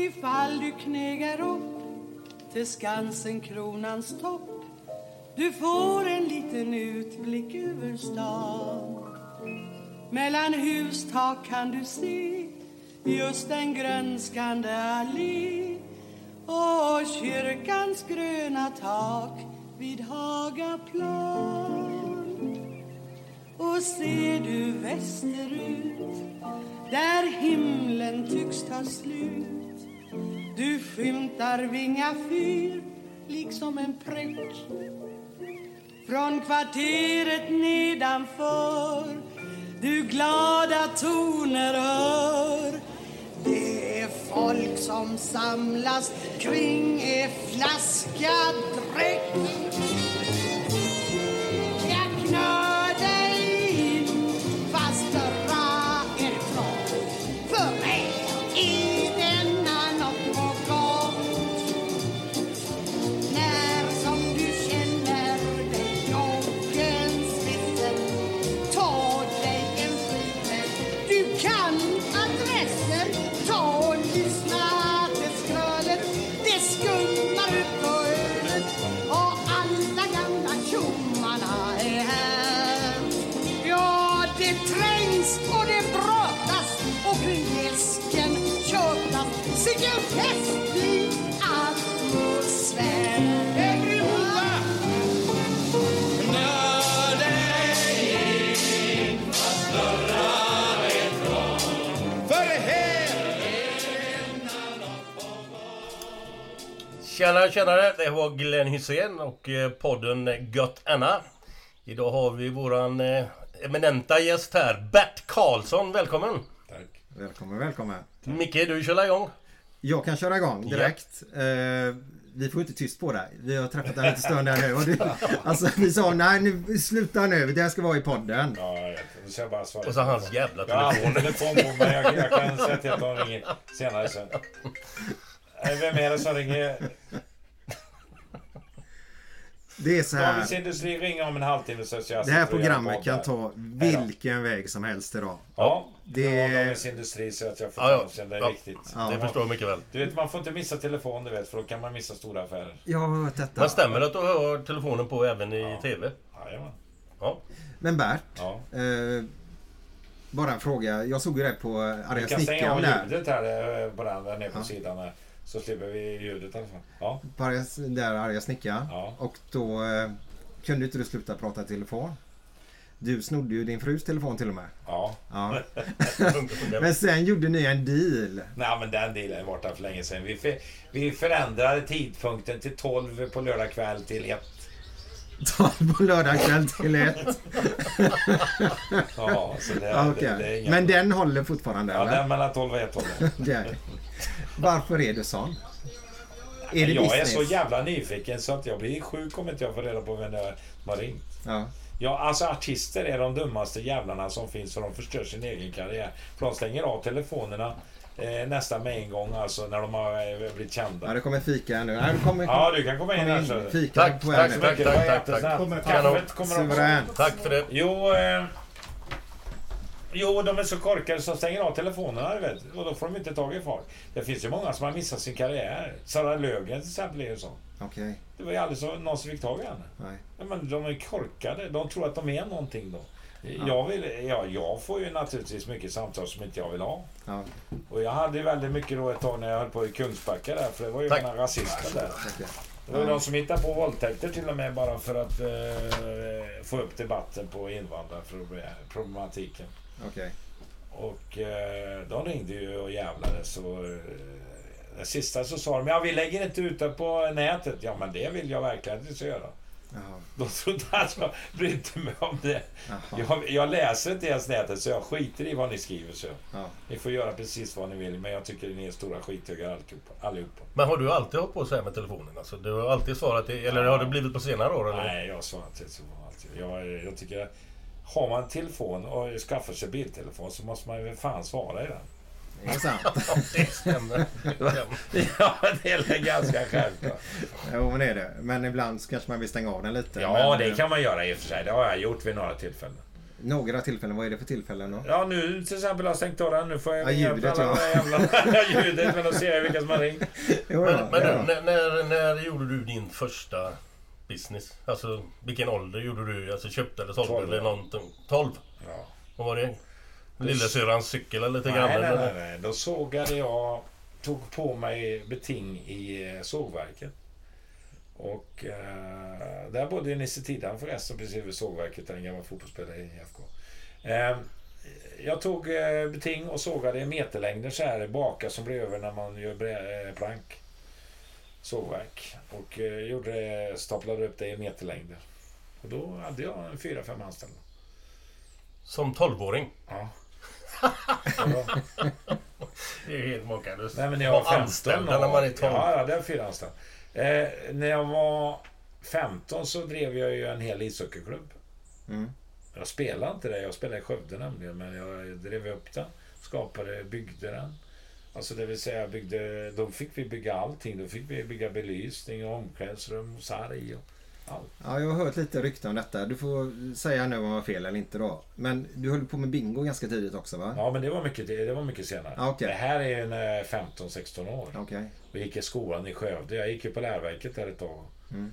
Ifall du knegar upp till Skansen kronans topp Du får en liten utblick över stan. Mellan hustak kan du se just en grönskande allé och kyrkans gröna tak vid Hagaplan. Och ser du västerut där himlen tycks ta slut du skymtar Vinga fyr liksom en prick från kvarteret nedanför du glada toner hör. Det är folk som samlas kring en flaska dräck. Jag knör dig Tjena, tjenare! Det var Glenn Hysén och eh, podden Gött Anna. Idag har vi våran eh, eminenta gäst här, Bert Karlsson. Välkommen! Tack. Välkommen, välkommen. Micke, du kör igång. Jag kan köra igång direkt. Eh, vi får inte tyst på dig. Vi har träffat dig lite stund här nu. Och du, alltså, vi sa nej, nu, sluta nu. Det här ska vara i podden. Ja, jag vet. Bara svara. Och så hans jävla Jag har telefon. alltid telefon på mig. Jag, jag kan säga till att de ringer senare sen. Vem är det som ringer? Det är så Dagens här. Industri ringer om en halvtimme så jag Det här programmet kan där. ta vilken väg som helst idag. Ja, Det- var Dagens Industri så att jag får Ja, ja. Det Ja. viktigt. Ja. Det förstår jag mycket väl. Du vet, man får inte missa telefon, du vet, för då kan man missa stora affärer. Jag har hört detta. Men stämmer det att du har telefonen på även i TV? Jajamän. Ja. Men Bert. Ja. Eh, bara en fråga. Jag såg ju det på Arga Vi kan stänga Snickaren av där. ljudet här eh, på den där nere på Ja. sidan. Här, så slipper vi ljudet i alla fall. Ja. På Arga, där Arga Snickaren. Ja. Och då eh, kunde inte du sluta prata i telefon. Du snodde ju din frus telefon till och med. Ja. Ja. Men sen gjorde ni en deal. Nej men den dealen är borta för länge sedan. Vi, för, vi förändrade tidpunkten till 12 på lördag kväll till 1. på lördag kväll till ett. Ja, så det, Okej. det, det Men den håller fortfarande Ja, eller? den mellan 12 och 1 håller. Varför är du sån? Är det jag är business? så jävla nyfiken så att jag blir sjuk om inte jag får reda på vem det är som har ringt. Ja. Ja, alltså artister är de dummaste jävlarna som finns för de förstör sin egen karriär. För de stänger av telefonerna eh, nästan med en gång alltså när de har eh, blivit Ja, kända. det kommer fika här nu. Ja, det kommer, Ja, du kan komma in kom här så. Fika Tack, tack mycket. Tack, tack, tack. Kommer Kaffet kommer också. Tack för det. Jo, eh, jo, de är så korkade så de stänger av telefonerna, vet. Och då får de inte tag i folk. Det finns ju många som har missat sin karriär. Sara Löfgren till exempel är ju så. Okej. Det var ju aldrig så någon som fick tag i henne. Nej. Ja, men de är korkade. De tror att de är någonting då. Jag, vill, ja, jag får ju naturligtvis mycket samtal som inte jag vill ha. Ja, Och jag hade ju väldigt mycket då ett tag när jag höll på i Kungsbacka där, för det var ju Tack. många rasister där. Det var ju de som hittade på våldtäkter till och med bara för att eh, få upp debatten på invandrarproblematiken. Okej. Och eh, de ringde ju och jävlades. Och, eh, det sista så sa de, ja vi lägger inte ut det på nätet. Ja men det vill jag verkligen att vi ska göra. Jaha. De trodde att jag brydde mig om det. Jag, jag läser inte ens nätet så jag skiter i vad ni skriver. Så. Ja. Ni får göra precis vad ni vill men jag tycker ni är stora skithögar allihopa. allihopa. Men har du alltid hållit på så här med telefonen? Alltså, du har alltid svarat, i- eller har det blivit på senare år? Eller? Nej, jag svarar inte så alltid. Jag, jag tycker att har man en telefon och skaffar sig biltelefon så måste man ju fan svara i den. Det är sant. Ja, det stämmer. Ja, det är ganska självklart. Jo, men det är det. Men ibland kanske man vill stänga av den lite. Ja, men, det eh, kan man göra i och för sig. Det har jag gjort vid några tillfällen. Några tillfällen. Vad är det för tillfällen då? Ja, nu till exempel har jag stängt av den. Nu får jag Ja, ljudet, alla ja. jävla ljudet. Men då ser jag vilka som har ringt. Jo, Men, ja, men ja. du, när, när, när gjorde du din första business? Alltså vilken ålder gjorde du? Alltså köpte eller sålde Tolv. eller någonting? 12? Ja. Vad var det? Lillasyrrans cykel eller lite grann? Nej, nej, nej. Då sågade jag, tog på mig beting i eh, sågverket. Och eh, där bodde Nisse Tidan förresten precis vid sågverket, en gammal fotbollsspelare i IFK. Eh, jag tog eh, beting och sågade i meterlängder så här, baka som blir över när man gör eh, plank. Sågverk. Och eh, gjorde, staplade upp det i meterlängder. Och då hade jag en fyra, fem anställda. Som 12-åring? Ja. Det är helt makalöst. Nej, men jag var 15 anställda när man är 12. Ja, ja, det är fyra anställda. Eh, när jag var 15 så drev jag ju en hel ishockeyklubb. Mm. Jag spelade inte det. Jag spelade i Skövde nämligen. Men jag drev upp den. Skapade, byggde den. Alltså det vill säga byggde... Då fick vi bygga allting. Då fick vi bygga belysning och omklädningsrum och sarg och allt. Ja, jag har hört lite rykten om detta. Du får säga nu om jag har fel eller inte då. Men du höll på med bingo ganska tidigt också va? Ja, men det var mycket, det var mycket senare. Ja, okej. Det här är är 15-16 år. Okej. Och gick i skolan i Skövde. Jag gick ju på Lärverket där ett tag. Mm.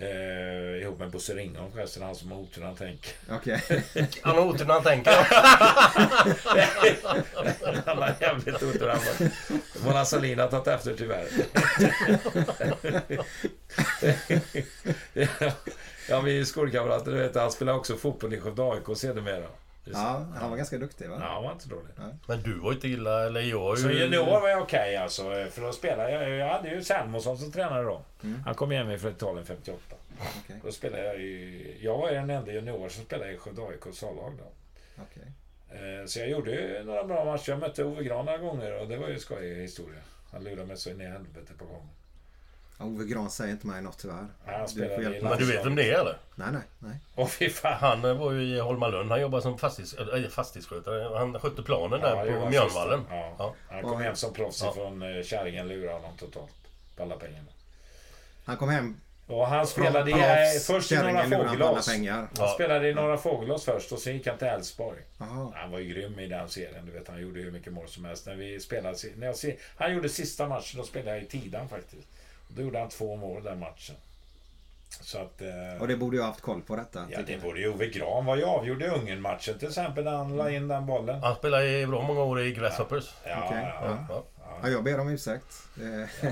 Eh, ihop med Bosse Ringholm förresten, han som har otur när han tänker. Okej. Han har otur när han tänker. han har jävligt otur han var. Mona Sahlin har tagit efter tyvärr. ja, vi är skolkamrater, du vet. Han spelar också fotboll i Skövde AIK sedermera. Ja, han var ganska duktig va? Ja, han var inte dålig. Men du var inte illa, eller jag ju... Så junior var jag okej alltså. För då spelade jag. Jag hade ju Selmosson som tränare då. Han kom hem ifrån Italien 58. Okej. Då spelade jag i... Jag var ju den enda junior som spelade i Skövde AIKs A-lag då. Okej. Eh, Så jag gjorde ju några bra matcher. Jag mötte Ove Grahn några gånger och det var ju skojig historia. Han lurade mig så in i helvete på gången. Ove Grahn säger inte mig något tyvärr. Ja, han Du spelade i Men du vet vem det är eller? Nej, nej, nej. Åh fy fan. Han eh, var ju i Holmalund. Han jobbade som fastighets, äh, fastighetsskötare. Han skötte planen Ja, där på Mjölnvallen. Ja. Ja. Han kom hem som proffs Ja. från eh, Kärringen lurade honom totalt. På alla pengarna. Han kom hem Och han spelade i, från eh, först i Norra Fågelås. Han Ja. spelade i Norra Fågelås först och sen gick han till Elfsborg. Han var ju grym i den serien. Du vet, han gjorde hur mycket mål som helst. När vi spelade, när jag, han gjorde sista matchen, då spelade jag i Tidan faktiskt. Då gjorde han två mål den matchen. Så att... Eh, Och det borde jag ha haft koll på detta. ja, det borde ju Ove Grahn var ju avgjorde Ungern-matchen till exempel när han la in den bollen. Han spelade i bra många år i Grasshoppers. Ja, Okej, ja, ja. Ja. Ja, jag ber om ursäkt. Eh,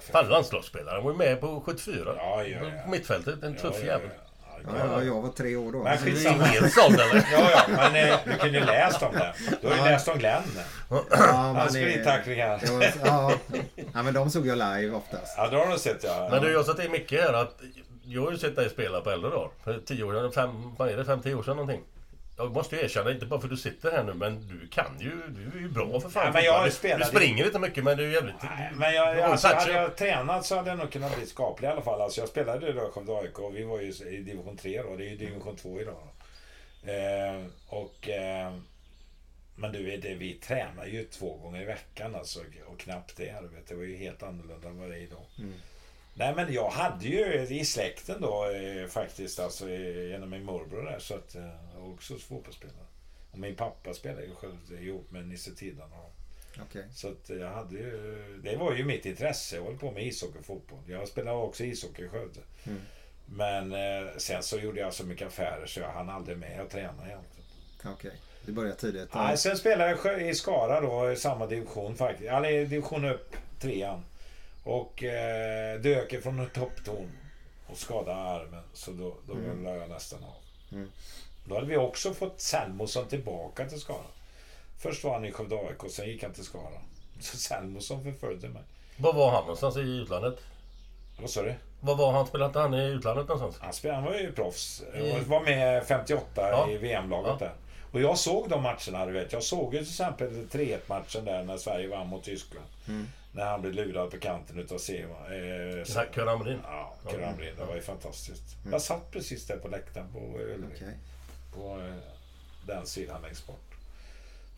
Fan landslagsspelare. Han var ju med på 74. Ja, ja, ja. På mittfältet. En tuff ja, jävel. Ja, Ja, ja. ja, jag var tre år då. Men skitsamma. eller? Ja, ja, men eh, du kunde ju läst om det. Du har ju läst om Glenn. Ja, Hans man är- sprinttacklingar. det var- Ja, ja, men de såg jag live oftast. Ja, det har du sett ja. Men du, jag sa till Micke här att jag har ju sett dig spela på äldre dagar. För tio år sedan, fem, vad är det, fem, tio år sedan någonting. Jag måste ju erkänna, inte bara för att du sitter här nu, men du kan ju... Du är ju bra för fan. Ja, men jag du, spelat du springer inte mycket, men du är jävligt... Nej, men jag, du alltså, hade jag tränat så hade jag nog kunnat bli skaplig i alla fall. Alltså, jag spelade i Skövde AIK och vi var ju i division 3 då. Det är ju division 2 idag. Eh, och, eh, men du det, vi tränar ju två gånger i veckan alltså. Och knappt det. Vet, det var ju helt annorlunda än vad det är idag. Nej men jag hade ju i släkten då eh, faktiskt alltså eh, genom min morbror där så att eh, också fotbollsspelare. Och min pappa spelade ju själv ihop med Nisse Tidan och Okej. så att jag hade ju, det var ju mitt intresse. Jag höll på med ishockey och fotboll. Jag spelade också ishockey i Skövde. Men eh, sen så gjorde jag så mycket affärer så jag hann aldrig med att träna egentligen. Okej. Du började tidigt. Nej, sen spelade jag i Skara då, i samma division faktiskt. Eller division upp, trean. Och eh, dök från en toppton och skadade armen. Så då, då la jag nästan av. Då hade vi också fått Selmosson tillbaka till Skara. Först var han i Skövde AIK och sen gick han till Skara. Så Selmosson förföljde mig. Var var han någonstans i utlandet? Vad sa du? Var var han? Spelade han i utlandet någonstans? Han, spelade, han var ju proffs. I- Och var med 58 Ja. i VM-laget Ja. där. Och jag såg de matcherna, du vet. Jag såg ju till exempel 3-1-matchen där när Sverige vann mot Tyskland. När han blev lurad på kanten utav Sema. Eh, så- Hamrin? Ja, Hamrin. Det var ju fantastiskt. Jag satt precis där på läktaren på Ullevi. Okej. På eh, den sidan längst bort.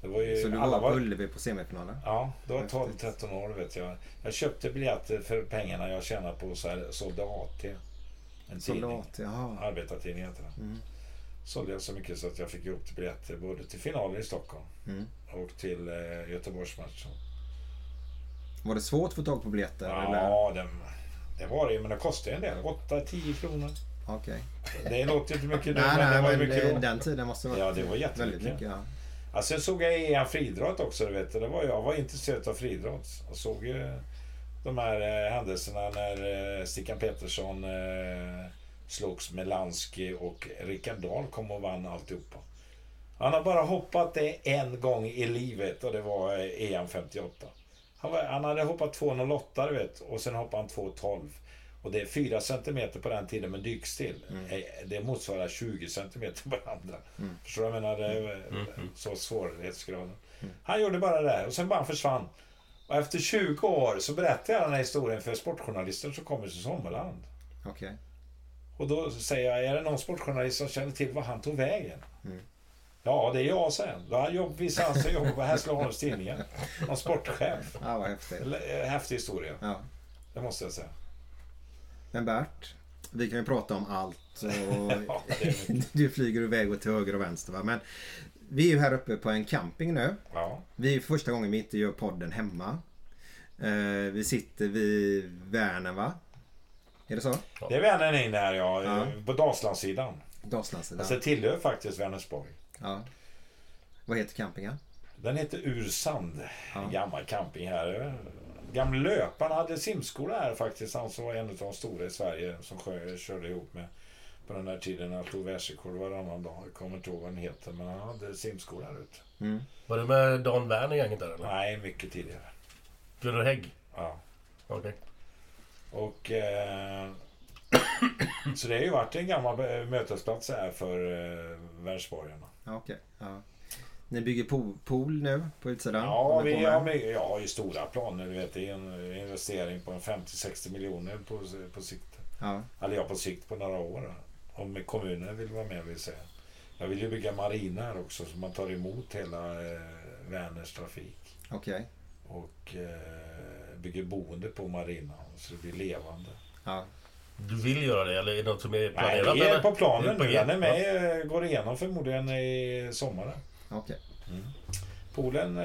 Det var ju... Så du alla var på Ullevi på semifinalen? Ja, det var 12-13 år vet jag. Jag köpte biljetter för pengarna jag tjänade på så här, sålde AT. En tidning. Soldat, jaha. Arbetartidning heter den. Sålde jag så mycket så att jag fick ihop till biljetter både till finalen i Stockholm och till eh, Göteborgsmatchen. Var det svårt att få tag på biljetter? eller? Ja, det, det var det ju, men det kostade en del. 8-10 kronor. Okej. Det låter inte mycket nu, Nej, men det nej, var ju men mycket det, den tiden måste vara Ja, det var jättemycket. mycket. Ja. Alltså, sen såg jag EM friidrott också, du vet. Det var, jag var intresserad av friidrott. Och såg ju de här eh, händelserna när eh, Stickan Petersson eh, slogs med Lansky och Rickard Dahl kom och vann alltihopa. Han har bara hoppat det en gång i livet och det var eh, EM 58. Han, var, han hade hoppat 2,08 du vet och sen hoppade han 2,12. Och det är 4 centimeter på den tiden med dykstill. Eh, Det motsvarar 20 centimeter på den andra. Förstår du vad jag menar? Det är, eh, Så svårighetsgraden. Han gjorde bara det där och sen bara försvann. Och efter 20 år så berättade jag den här historien för sportjournalister som kommer till Sommarland. Okej. Och då säger jag, är det någon sportjournalist som känner till var han tog vägen? Ja, det är jag, sen. Då har han jobb, visar han sig jobba på Hässleholms Tidningar. Någon sportchef. Ja, vad häftigt. Eh, Häftig historia, Ja. det måste jag säga. Men Bert, vi kan ju prata om allt. Och Ja, du flyger iväg åt till höger och vänster. Va? Men vi är ju här uppe på en camping nu. Ja, Vi är första gången vi inte gör podden hemma. Eh, vi sitter vid Värnen va? Är det så? det är Vänern in här, ja. Ja. På Dalslandssidan. Dalslandssidan. Alltså, det tillhör faktiskt Vänersborg. Ja. Vad heter campingen? Den heter Ursand. Ja. En gammal camping här. Gamle löparen hade simskola här faktiskt. Han som var en av de stora i Sverige som körde ihop med på den här tiden. Han tog världsrekord varannan dag. Jag kommer inte ihåg vad han heter men han hade simskola här ute. Var det med Dan Werner gänget där eller? Nej, mycket tidigare. Gunnar Hägg? Ja. Okej. Och... Eh, så det har ju varit en gammal eh, mötesplats här för eh, världsborgarna. Ja, okej. Ja. Ni bygger pool, pool nu på utsidan? Ja, vi har ja, i stora planer. Du vet, det är en investering på en 50-60 miljoner på, på sikt. Ja, Eller ja, på sikt på några år. Om kommunen vill vara med vill säga. Jag vill ju bygga marina här också så man tar emot hela eh, Väners trafik. okej. Och eh, bygger boende på marinan så det blir levande. Ja. Du vill göra det eller är det något som är Nej, planerat? det är eller? på planen är på nu. Den är med, eh, går igenom förmodligen i sommaren. Okej. Poolen eh,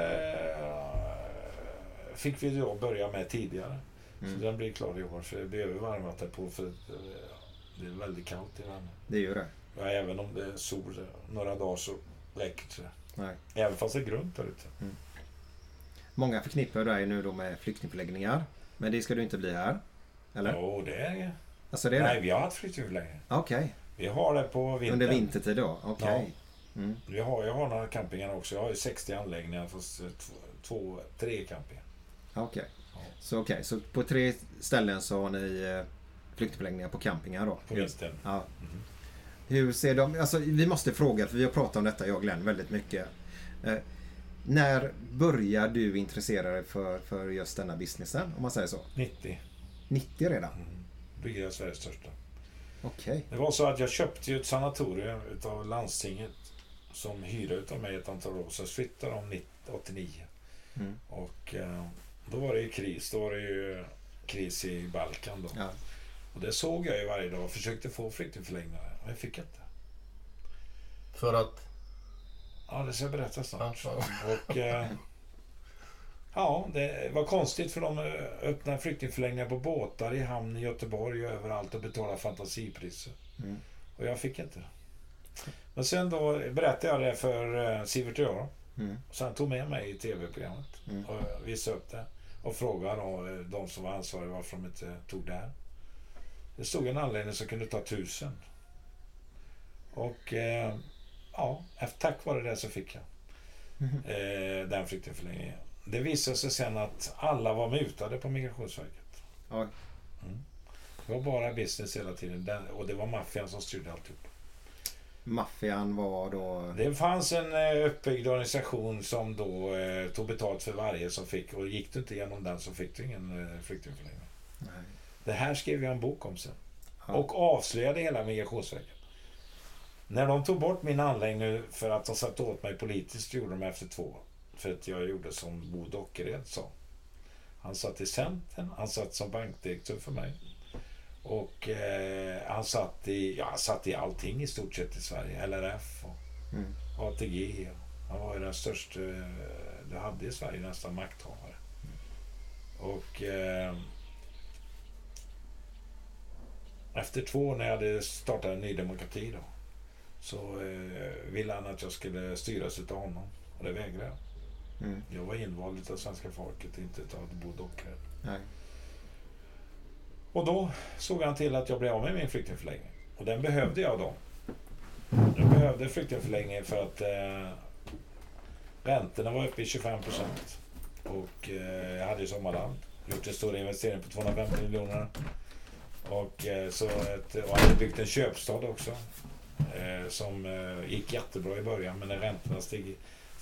fick vi då börja med tidigare. Så den blir klar i år. För det behöver varmvattenpool för eh, det är väldigt kallt i Vänern. Det är ju det. Ja, även om det är sol eh, några dagar så räcker det. Nej. Även fast det är grunt där ute. Många förknippar dig nu då med flyktingförläggningar. Men det ska du inte bli här? Eller? Jo, det är Alltså det är Nej, det? vi har haft flyktingförläggning. Okej. Vi har det på vintern. Under vintertid då? Okej. Vi har, jag har några campingar också. Jag har ju 60 anläggningar fast eh, två, tre campingar. Okej. Så okej, så på tre ställen så har ni eh, flyktingförläggningar på campingar då? På vintern. Ja. Hur ser de, alltså vi måste fråga, för vi har pratat om detta jag och Glenn väldigt mycket. Eh, när börjar du intressera dig för, för just denna businessen, om man säger så? 90. 90 redan? Byggde jag Sveriges största. Okej. Det var så att jag köpte ju ett sanatorium utav landstinget som hyrde utav mig ett antal år. Så flyttade de 90 89. Mm. Och eh, då var det ju kris. Då var det ju kris i Balkan då. Ja. Och det såg jag ju varje dag och försökte få flyktingförläggningar. Men jag fick inte. För att... Ja, det ska jag berätta snart. Ja, Och, eh, ja, det var konstigt för de öppnade flyktingförläggningar på båtar i hamn i Göteborg och överallt och betalade fantasipriser. Mm. Och jag fick inte. Men sen då berättade jag det för eh, Sivert och jag. Mm. Så han tog med mig i tv-programmet Mm. och visade upp det. Och frågade då, eh, de som var ansvariga varför de inte tog det här. Det stod en anledning som kunde ta tusen. Och eh, ja, tack vare det så fick jag eh, den flyktingförläggningen. Det visade sig sen att alla var mutade på Migrationsverket. Ja. Det var bara business hela tiden den, och det var maffian som styrde alltihop. Maffian var då... Det fanns en eh, uppbyggd organisation som då eh, tog betalt för varje som fick och gick du inte igenom den så fick du ingen eh, flyktingförläggning. Det här skrev jag en bok om sen. Ja. Och avslöjade hela Migrationsverket. När de tog bort min anläggning för att de satte åt mig politiskt gjorde de efter två år. För att jag gjorde som Bo Dockered sa. Han satt i Centern, han satt som bankdirektör för mig. Och eh, han satt i, ja, han satt i allting i stort sett i Sverige. LRF och Mm. ATG. Han var ju den största eh, du hade i Sverige nästan makthavare. Och eh, efter två år när jag hade startat en ny demokrati då. Så eh, ville han att jag skulle styras utav honom. Och det vägrade jag. Mm. Jag var invald av svenska folket, inte av Bo Dockered. Nej. Och då såg han till att jag blev av med min flyktingförläggning. Och den behövde jag då. Jag behövde flyktingförläggningen för att eh, räntorna var uppe i 25 procent. Och eh, jag hade ju sommarland. Gjort en stor investering på 250 miljoner. Och, eh, så ett, och hade byggt en köpstad också. Eh, som eh, gick jättebra i början men när räntorna steg,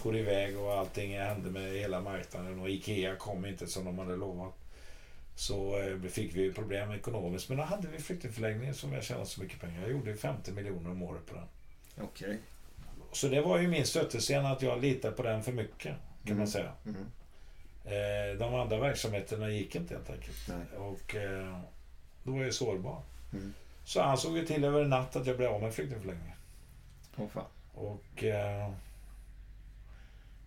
for iväg och allting hände med hela marknaden och Ikea kom inte som de hade lovat. Så eh, fick vi problem ekonomiskt. Men då hade vi flyktingförläggningen som jag tjänade så mycket pengar. Jag gjorde ju 50 miljoner om året på den. Okej. Så det var ju min stötesten att jag litade på den för mycket. Kan Mm. man säga. Mm. Eh, de andra verksamheterna gick inte helt enkelt. Nej. Och eh, då var jag sårbar. Mm. Så han såg ju till över en natt att jag blev av med flyktingförläggningen. Åh fan. Och eh,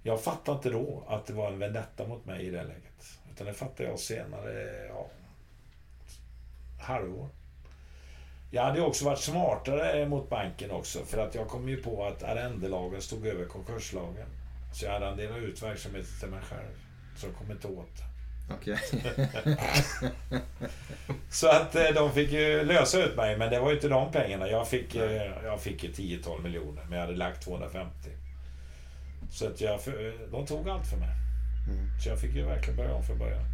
jag fattade inte då att det var en vendetta mot mig i det läget. Utan det fattade jag senare, ja, halvår. Jag hade också varit smartare mot banken också. För att jag kom ju på att arrendelagen stod över konkurslagen. Så jag arrenderade ut verksamheten till mig själv. Så jag kom inte åt. Okej. Så att eh, de fick ju lösa ut mig, men det var ju inte de pengarna. Jag fick, eh, jag fick ju 10-12 miljoner, men jag hade lagt 250. Så att jag, för- de tog allt för mig. Mm. Så jag fick ju verkligen börja om från början.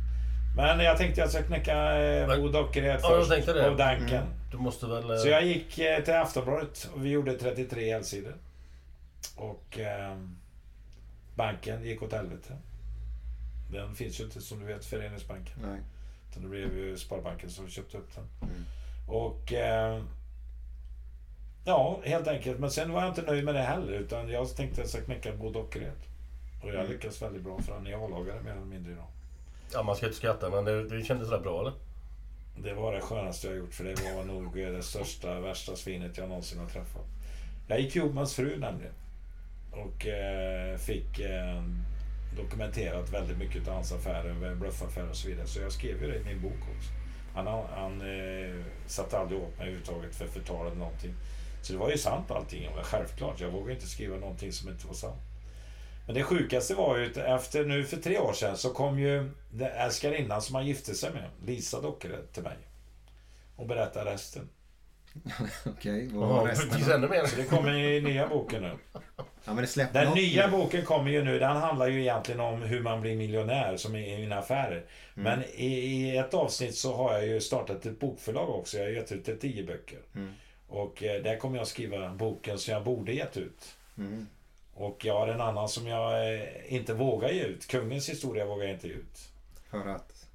Men jag tänkte jag ska knäcka eh, Bo Dockered Ja, jag först. tänkte det. Och Danken. Mm. Du måste väl... eh, Så jag gick eh, till Aftonbladet och vi gjorde 33 helsidor. Och eh, banken gick åt helvete. Den finns ju inte som du vet, Föreningsbanken. Nej. Utan det blev ju Sparbanken som köpte upp den. Mm. Och... Eh, ja, helt enkelt. Men sen var jag inte nöjd med det heller. Utan jag tänkte att jag ska knäcka Bo Dockered. Och jag Mm. lyckades väldigt bra för han är A-lagare mer eller mindre idag. Ja, man ska inte skratta men det, det kändes rätt bra eller? Det var det skönaste jag gjort för det var nog eh, det största, värsta svinet jag någonsin har träffat. Jag gick ihop med hans fru nämligen. Och eh, fick eh, dokumenterat väldigt mycket av hans affärer, bluffaffärer och så vidare. Så jag skrev ju det i min bok också. Han, han eh, satte aldrig åt mig överhuvudtaget för förtal eller någonting. Så det var ju sant allting. Självklart, jag vågade inte skriva någonting som inte var sant. Men det sjukaste var ju att efter nu för tre år sedan så kom ju älskarinnan som han gifte sig med, Lisa Dockered, till mig. Och berättade resten. Okej, vad var resten? då? ännu mer. Så det kommer i nya boken nu. Ja, men det släpper Den nya nu. boken kommer ju nu, den handlar ju egentligen om hur man blir miljonär som är i mina affärer. Men i, i ett avsnitt så har jag ju startat ett bokförlag också. Jag har gett ut tio böcker. Mm. Och eh, där kommer jag skriva boken som jag borde gett ut. Mm. Och jag har en annan som jag eh, inte vågar ge ut. Kungens historia vågar jag inte ge ut. För att...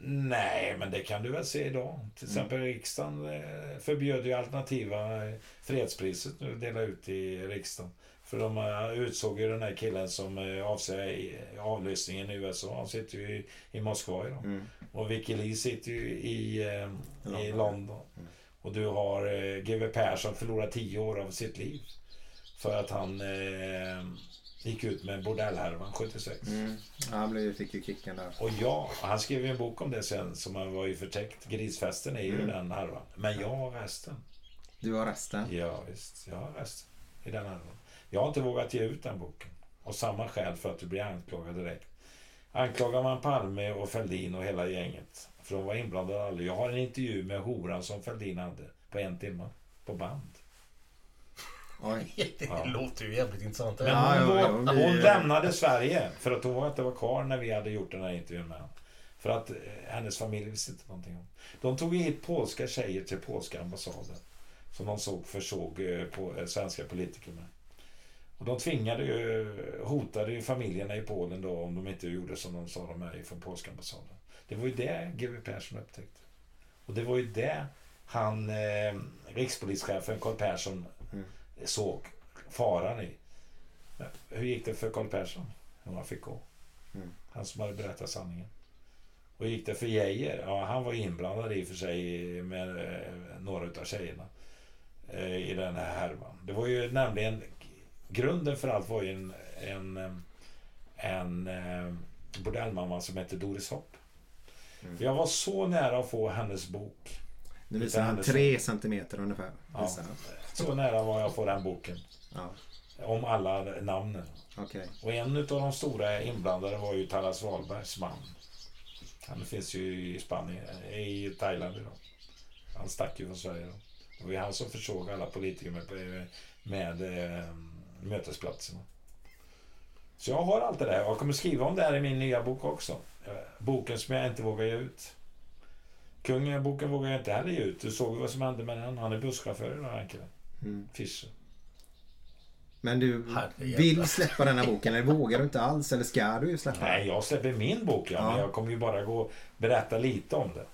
Nej, men det kan du väl se idag. Till exempel riksdagen eh, förbjöd ju alternativa eh, fredspriset nu att dela ut i riksdagen. För de eh, utsåg ju den här killen som avser avlyssningen i USA. Han sitter ju i, Moskva idag. Mm. Och Lee sitter ju i, i London. London. Och du har eh, GW Persson förlorat tio år av sitt liv. För att han eh, gick ut med bordellhärvan 76. Mm. Ja, han blev, fick ju kicken där. Och ja, han skrev ju en bok om det sen som han var ju förtäckt. Grisfesten är ju Mm. den härvan. Men jag har resten. Du har resten? Ja, visst. Jag har resten i den härvan. Jag har inte vågat ge ut den boken. Och samma skäl för att du blir anklagad direkt. Anklagar man Palme och Fälldin och hela gänget. För de var inblandade alla. Jag har en intervju med horan som Fälldin hade. På en timme. På band. Oj. Det Ja. låter ju jävligt intressant. Men Ja, hon, ja, var, ja, vi- hon lämnade Sverige för att hon var inte var kvar när vi hade gjort den här intervjun med henne. För att eh, hennes familj visste inte någonting om. De tog hit polska tjejer till polska ambassaden. Som de såg, försåg eh, på, eh, svenska politiker med. Och de tvingade ju, hotade ju familjerna i Polen då om de inte gjorde som de sa de här från polska ambassaden. Det var ju det GW Persson upptäckte. Och det var ju det han, eh, rikspolischefen Carl Persson Mm. såg faran i. Hur gick det för Carl Persson? Hur han fick gå. Mm. Han som hade berättat sanningen. Och hur gick det för Geijer? Ja, han var inblandad i och för sig med eh, några av tjejerna. Eh, I den här härvan. Det var ju nämligen... Grunden för allt var ju en, en, eh, en, eh, bordellmamma som hette Doris Hopp. Mm. Jag var så nära att få hennes bok. Nu visar han tre centimeter ungefär. Ja. Så nära var jag att få den boken. Ja. Om alla namnen. Okej. Och en av de stora inblandade var ju Taras Wahlbergs man. Han finns ju i Spanien, i Thailand idag. Han stack ju från Sverige då. Det var ju han som försåg alla politiker med, med eh, mötesplatserna. Så jag har allt det där. Jag kommer skriva om det här i min nya bok också. Eh, Boken som jag inte vågar ge ut. Kungen, boken vågar jag inte heller ge ut. Du såg vad som hände med den. Han är busschaufför idag, den killen. Mm. Fischer. Men du vill släppa den här boken eller vågar du inte alls? Eller ska du släppa Nej, jag släpper min bok ja, men Ja. jag kommer ju bara gå och berätta lite om det.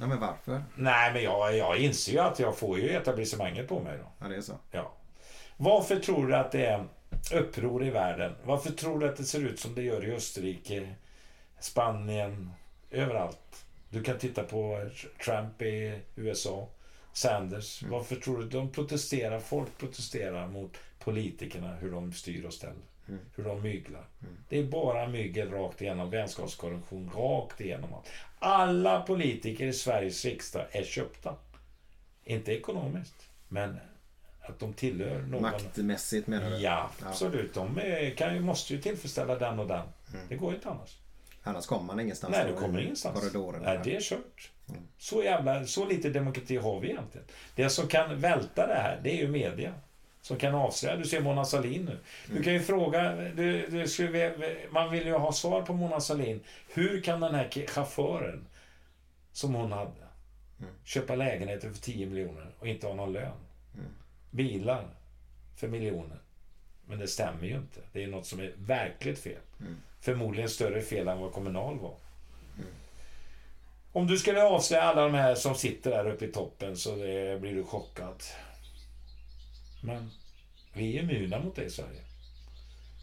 Ja, men varför? Nej, men jag, jag inser ju att jag får ju etablissemanget på mig då. Ja, det är så. Ja. Varför tror du att det är uppror i världen? Varför tror du att det ser ut som det gör i Österrike, Spanien, överallt? Du kan titta på Trump i USA, Sanders. Varför tror du de protesterar? Folk protesterar mot politikerna, hur de styr och ställer. Hur de myglar. Det är bara mygel rakt igenom, vänskapskorruption rakt igenom. allt. Alla politiker i Sveriges riksdag är köpta. Inte ekonomiskt, men att de tillhör någon... Maktmässigt menar du? Ja, absolut. De är, kan, måste ju tillfredsställa den och den. Det går inte annars. Annars kommer man ingenstans. Nej, du kommer ingenstans. Korridoren. Nej, det är kört. Så jävla, så lite demokrati har vi egentligen. Det som kan välta det här, det är ju media. Som kan avslöja. Du ser Mona Sahlin nu. Du kan ju fråga, du, du skulle, man vill ju ha svar på Mona Sahlin. Hur kan den här chauffören, som hon hade, köpa lägenheter för 10 miljoner och inte ha någon lön? Bilar för miljoner. Men det stämmer ju inte. Det är något som är verkligt fel. Förmodligen större fel än vad Kommunal var. Om du skulle avslöja alla de här som sitter där uppe i toppen så det, blir du chockad. Men vi är immuna mot det i Sverige.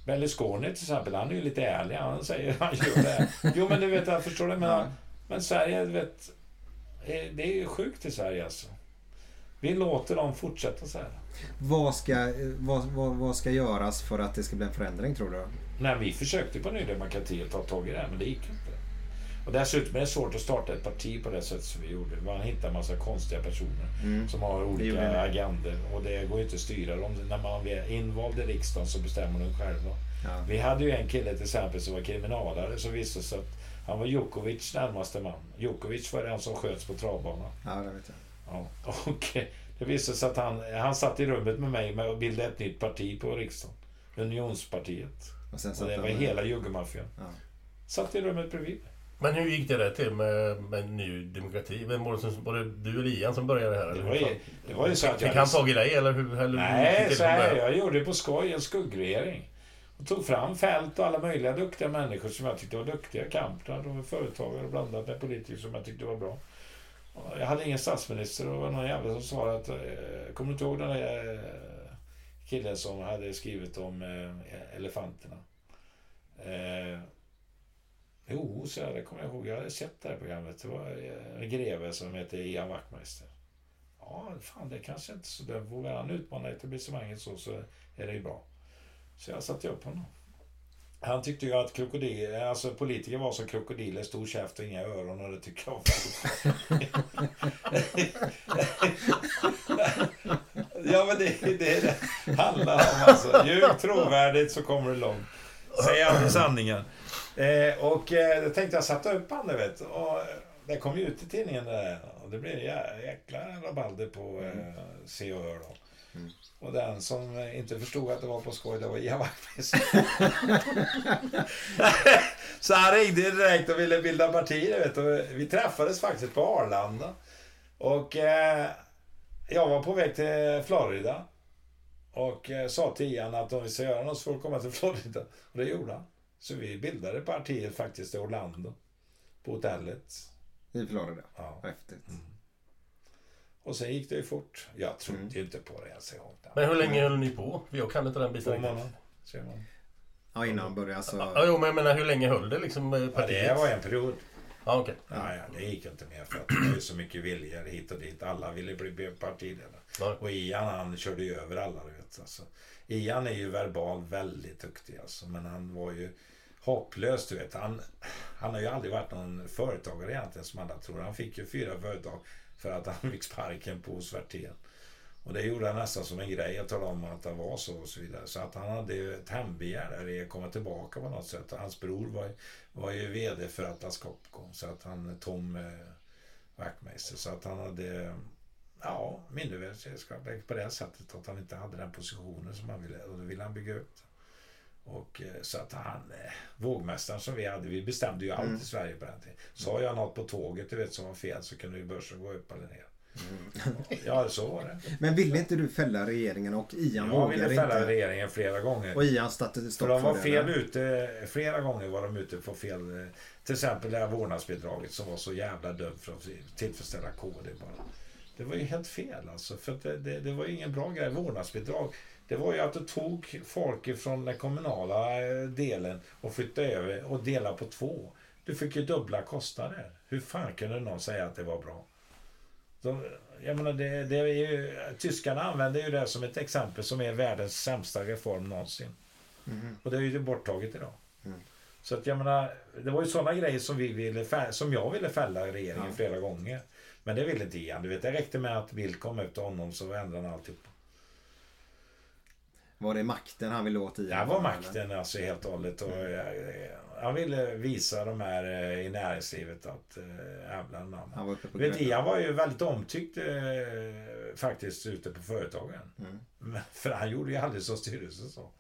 Berlusconi till exempel, han är ju lite ärlig. Han säger han gör det. Jo men du vet, jag förstår det. Men, men Sverige, du vet. eh, Det är ju sjukt i Sverige alltså. Vi låter dem fortsätta så här. Vad ska, vad, vad, vad ska göras för att det ska bli en förändring tror du? Nej, vi försökte på Ny Demokrati att ta tag i det här, men det gick inte. Och dessutom är det svårt att starta ett parti på det sätt som vi gjorde. Man hittar en massa konstiga personer som har olika agender och det går ju inte att styra dem. När man är invald i riksdagen så bestämmer de själva. Ja. Vi hade ju en kille till exempel som var kriminalare som visste sig att han var Djokovic närmaste man. Djokovic var den som sköts på travbanan. Ja, det vet jag. Ja, och det visade sig att han, han satt i rummet med mig med att bilda ett nytt parti på riksdagen. Unionspartiet. Och sen Och det var han- hela juggemaffian. Ja. Satt i rummet bredvid. Men hur gick det där till med, med Ny Demokrati? Vem var det, som, var det du eller Ian som började här? Det var hur ju, det var ju så att Fick han tag i dig eller hur? Eller hur Nej, det så här, jag gjorde det på skoj, en skuggregering. Och tog fram fält och alla möjliga duktiga människor som jag tyckte var duktiga. Kamprad och företagare blandat med politiker som jag tyckte var bra. Jag hade ingen statsminister och det var någon jävel som sa att... Eh, kommer du inte ihåg den där eh, killen som hade skrivit om eh, elefanterna? Eh, jo, så jag, det kommer jag ihåg. Jag hade sett det här programmet. Det var eh, en greve som hette Ian Wachtmeister. Ja, fan det kanske inte är så dumt. Vågar han utmana etablissemanget så, så är det ju bra. Så jag satte upp honom. Han tyckte ju att krokodil, alltså politiker var som krokodiler, stor käft och inga öron och det tycker jag Ja men det är det det handlar om alltså. Ljug trovärdigt så kommer du långt. Säg aldrig sanningen. Eh, och eh, då tänkte jag sätta upp han, vet. Och eh, det kom ju ut i tidningen där. Och det blev jäkla rabalder på eh, Se och Hör då. Mm. Och den som inte förstod att det var på skoj, det var Ian Wachtmeister. Så han ringde direkt och ville bilda parti, du vet. Och vi träffades faktiskt på Arlanda. Och eh, jag var på väg till Florida. Och eh, sa till Ian att om vi ska göra något så får du komma till Florida. Och det gjorde han. Så vi bildade partiet faktiskt i Orlando. På hotellet. I Florida. Ja. Häftigt. Och sen gick det ju fort. Jag trodde ju inte på det ens en gång. Men hur länge höll ni på? Jag kan inte den Två biten. månader. Ser man. Ja, innan han började alltså... Ja, jo, men jag menar hur länge höll det liksom eh, Ja, det var en period. Ja, okej. Ja, ja, det gick inte mer för att det var ju så mycket viljor hit och dit. Alla ville bli partiledare. Ja. Och Ian han körde ju över alla. Du vet, alltså. Ian är ju verbal väldigt duktig alltså, men han var ju hopplös. Du vet. Han, han har ju aldrig varit någon företagare egentligen som alla tror. Han fick ju fyra företag för att han fick sparken på Svertén. Och det gjorde han nästan som en grej att tala om att det var så och så vidare. Så att han hade ju ett hembegär där i att komma tillbaka på något sätt. Hans bror var, ju- var ju VD för Atlas Copco. Så att han, Tom eh, Wachtmeister. Så att han hade, ja, mindervärdeskap på det sättet. Att han inte hade den positionen som han ville. Och då ville han bygga upp det. Och eh, så att han, eh, vågmästaren som vi hade, vi bestämde ju allt i Sverige på den tiden. Sa jag något på tåget du vet som var fel så kunde ju börsen gå upp eller ner. Ja, så var det. Men ville inte du fälla regeringen och Ian Jag ville vågade fälla inte? regeringen flera gånger. Och Ian satte För stopp de var det? fel eller? ute, flera gånger var de ute på fel... eh, Till exempel det här vårdnadsbidraget som var så jävla dumt för att tillfredsställa KD bara. Det var ju helt fel alltså. För det, det, det var ju ingen bra grej. Vårdnadsbidrag. Det var ju att du tog folk från den kommunala eh, delen och flyttade över och delade på två. Du fick ju dubbla kostnader. Hur fan kunde någon säga att det var bra? De, jag menar, det, det är ju, tyskarna använder ju det som ett exempel som är världens sämsta reform någonsin. Och det är ju borttaget idag. Så att jag menar, det var ju sådana grejer som, vi ville fä- som jag ville fälla regeringen flera gånger. Men det ville inte Ian. Du vet, det räckte med att Bill kom ut till honom så ändrade han alltihop. Var det makten han ville åt Ian? Det var eller? makten alltså helt och hållet. Och, eh, han ville visa de här eh, i näringslivet att äh, jävlar namn. Han var Vet. Ian ju väldigt omtyckt eh, faktiskt ute på företagen. Mm. Men, för han gjorde ju aldrig som styrelsen sa.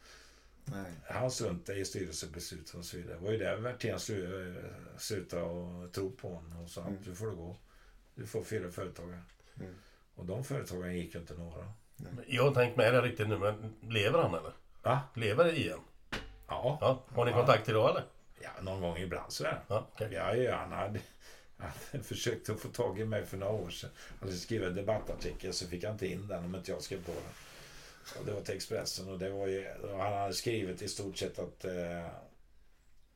Han struntade i styrelsebeslut och så vidare. Det var ju där Werthén slu- eh, slutade och tro på honom och sa Mm. att du får gå. Du får fyra företagare. Och de företagen gick ju inte några. Jag har tänkt med det riktigt nu, men lever han eller? Va? Lever Ian? Ja. Ja. Har ni kontakt idag eller? Ja, någon gång ibland sådär. Ja, okej. Ja, ja, han hade, han försökte få tag i mig för några år sedan. Han hade skrivit en debattartikel så fick han inte in den om inte jag skrev på den. Och det var till Expressen och det var ju, han hade skrivit i stort sett att eh,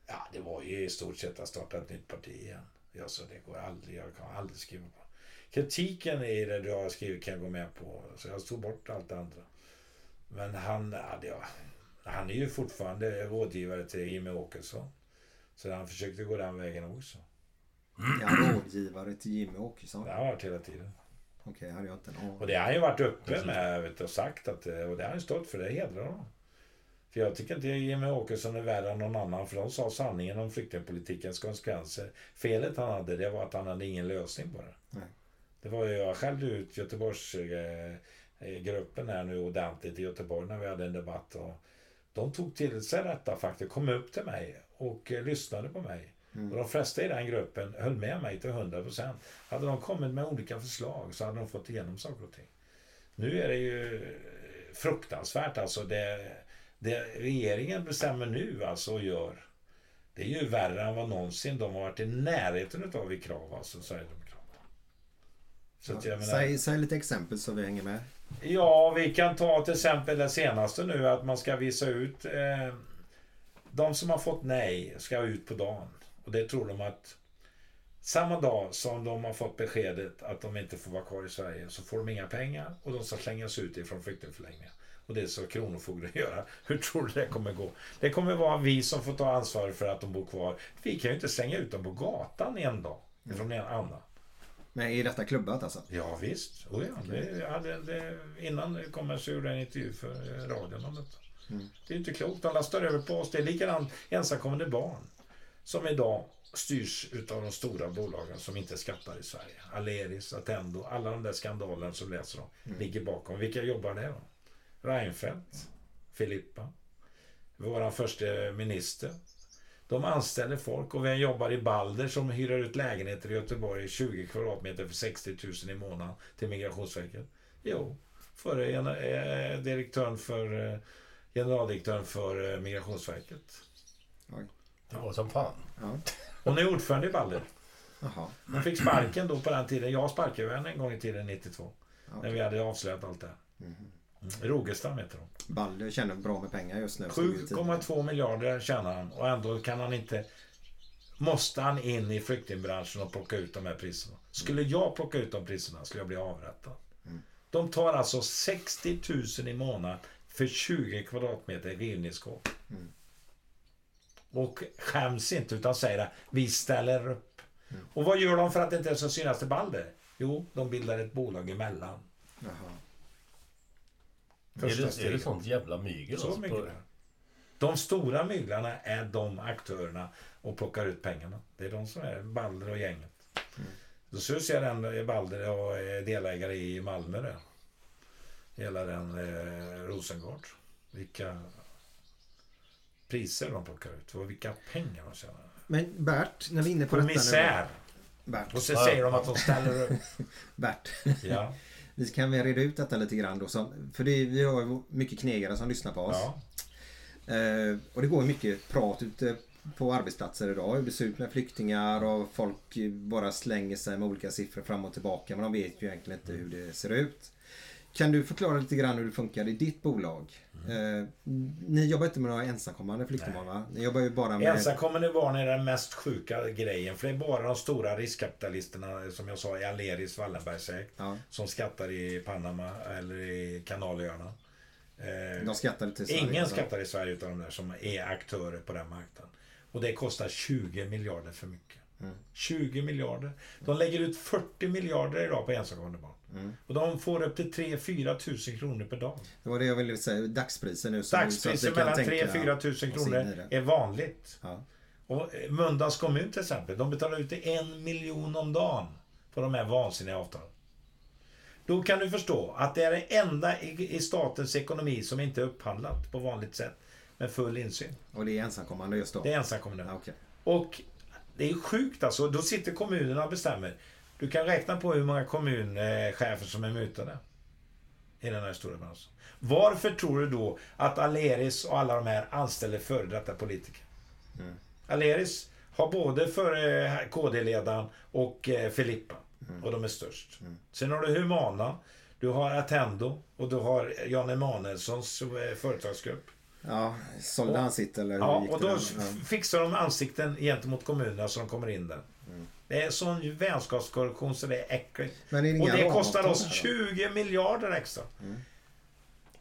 Ja, det var ju i stort sett att starta ett nytt parti igen. Jag sa det går aldrig, jag kan aldrig skriva på. Kritiken i det du har skrivit kan jag gå med på. Så jag tog bort allt det andra. Men han, ja, han är ju fortfarande rådgivare till Jimmie Åkesson. Så han försökte gå den vägen också. Ja, rådgivare till Jimmy Åkesson. Det har varit hela tiden. Okej, hade jag inte aning. Och det har han ju varit uppe med vet, och sagt att, och det har han ju stått för, det hedrar honom. För jag tycker inte Jimmie Åkesson är värre än någon annan, för de sa sanningen om flyktingpolitikens konsekvenser. Felet han hade, det var att han hade ingen lösning på det. Nej. Det var ju, jag skällde ut Göteborgsgruppen här nu ordentligt i Göteborg när vi hade en debatt. Och de tog till sig detta faktiskt, kom upp till mig och eh, lyssnade på mig. Och de flesta i den gruppen höll med mig till 100%. Hade de kommit med olika förslag så hade de fått igenom saker och ting. Nu är det ju fruktansvärt alltså. Det, det regeringen bestämmer nu alltså och gör. Det är ju värre än vad någonsin de har varit i närheten av i krav alltså. Så menar, Säg, säg lite exempel så vi hänger med. Ja, vi kan ta till exempel det senaste nu att man ska visa ut eh, de som har fått nej ska ut på dagen. Och det tror de att samma dag som de har fått beskedet att de inte får vara kvar i Sverige så får de inga pengar och de ska slängas ut ifrån flyktingförläggningen. Och det ska Kronofogden göra. Hur tror du det kommer gå? Det kommer vara vi som får ta ansvar för att de bor kvar. Vi kan ju inte slänga ut dem på gatan en dag. Från en annan. Men är detta klubbat alltså? Ja visst. Oh, ja. Det, jag hade, det, innan kom jag en intervju för eh, radion om detta. Det är inte klokt. De lastar över på oss. Det är likadant ensamkommande barn. Som idag styrs utav de stora bolagen som inte skattar i Sverige. Aleris, Attendo, alla de där skandalerna som läser om. Ligger bakom. Vilka jobbar det då? Reinfeldt, Filippa, vår första minister. De anställer folk och vi jobbar i Balder som hyrar ut lägenheter i Göteborg 20 kvadratmeter för 60 000 i månaden till Migrationsverket. Jo, förre gener- eh, direktören för eh, generaldirektören för eh, Migrationsverket. Oj. Det var som fan. Ja. Hon är ordförande i Balder. Jaha. Hon fick sparken då på den tiden. Jag sparkade henne en gång i tiden, 92. När Okej. vi hade avslöjat allt det här. Mm. Rogestam heter hon. Balder tjänar bra med pengar just nu. stod det i tidningen. 7,2 miljarder tjänar han och ändå kan han inte... Måste han in i flyktingbranschen och plocka ut de här priserna? Skulle jag plocka ut de priserna skulle jag bli avrättad. De tar alltså 60 000 i månaden för 20 kvadratmeter rivningsskåp. Och skäms inte utan säger att vi ställer upp. Och vad gör de för att det inte ska synas till Balder? Jo, de bildar ett bolag emellan. Jaha. Är Första det, är det sånt jävla mygel? Så alltså, mycket på- det. De stora myglarna är de aktörerna och plockar ut pengarna. Det är de som är Balder och gänget. Då syns jag den Balder och är delägare i Malmö där. Hela den eh, Rosengård. Vilka priser de plockar ut och vilka pengar de tjänar. Men Bert, när vi är inne på På detta nu. misär. Bert, Och så säger de att de ställer upp. Bert. Ja. Vi kan väl reda ut detta lite grann då. Som, för det, vi har ju mycket knegare som lyssnar på oss. ja. Eh, och det går mycket prat ute på arbetsplatser idag. Hur det ser ut med flyktingar och folk bara slänger sig med olika siffror fram och tillbaka. Men de vet ju egentligen inte hur det ser ut. Kan du förklara lite grann hur det funkar i ditt bolag? Eh, ni jobbar inte med några ensamkommande flyktingbarn va? Ni jobbar ju bara med... Ensamkommande barn är den mest sjuka grejen. För det är bara de stora riskkapitalisterna, som jag sa, i Aleris Wallenbergsägt, Ja. som skattar i Panama eller i Kanalöarna. Eh, De skattar till Sverige, Ingen skattar i Sverige utan de där som är aktörer på den marknaden. Och det kostar 20 miljarder för mycket. Mm. 20 miljarder. De lägger ut 40 miljarder idag på ensamkommande barn. Mm. Och de får upp till 3-4 tusen kronor per dag. Det var det jag ville säga. Dagspriser nu. Dagspriser mellan tänka 3-4 tusen kronor är vanligt. Ja. Och eh, Mölndals kommun till exempel, de betalar ut en miljon om dagen på de här vansinniga avtalen. Då kan du förstå att det är det enda i, i statens ekonomi som inte är upphandlat på vanligt sätt med full insyn. Och det är ensamkommande just då? Det är ensamkommande. Ja, okej. Och det är sjukt alltså. Då sitter kommunerna och bestämmer. Du kan räkna på hur många kommunchefer som är mutade. I den här stora branschen. Varför tror du då att Aleris och alla de här anställer före detta politiker? Aleris har både för KD-ledaren och eh, Filippa. Och de är störst. Sen har du Humana. Du har Attendo och du har Jan Emanuelssons eh, företagsgrupp. Ja, sålde han sitt eller hur Ja, gick och då fixar de ansikten gentemot kommunerna så de kommer in där. Det är sån vänskapskorruption så det är äckligt. Men är det och inga det kostar oss här då? 20 miljarder extra.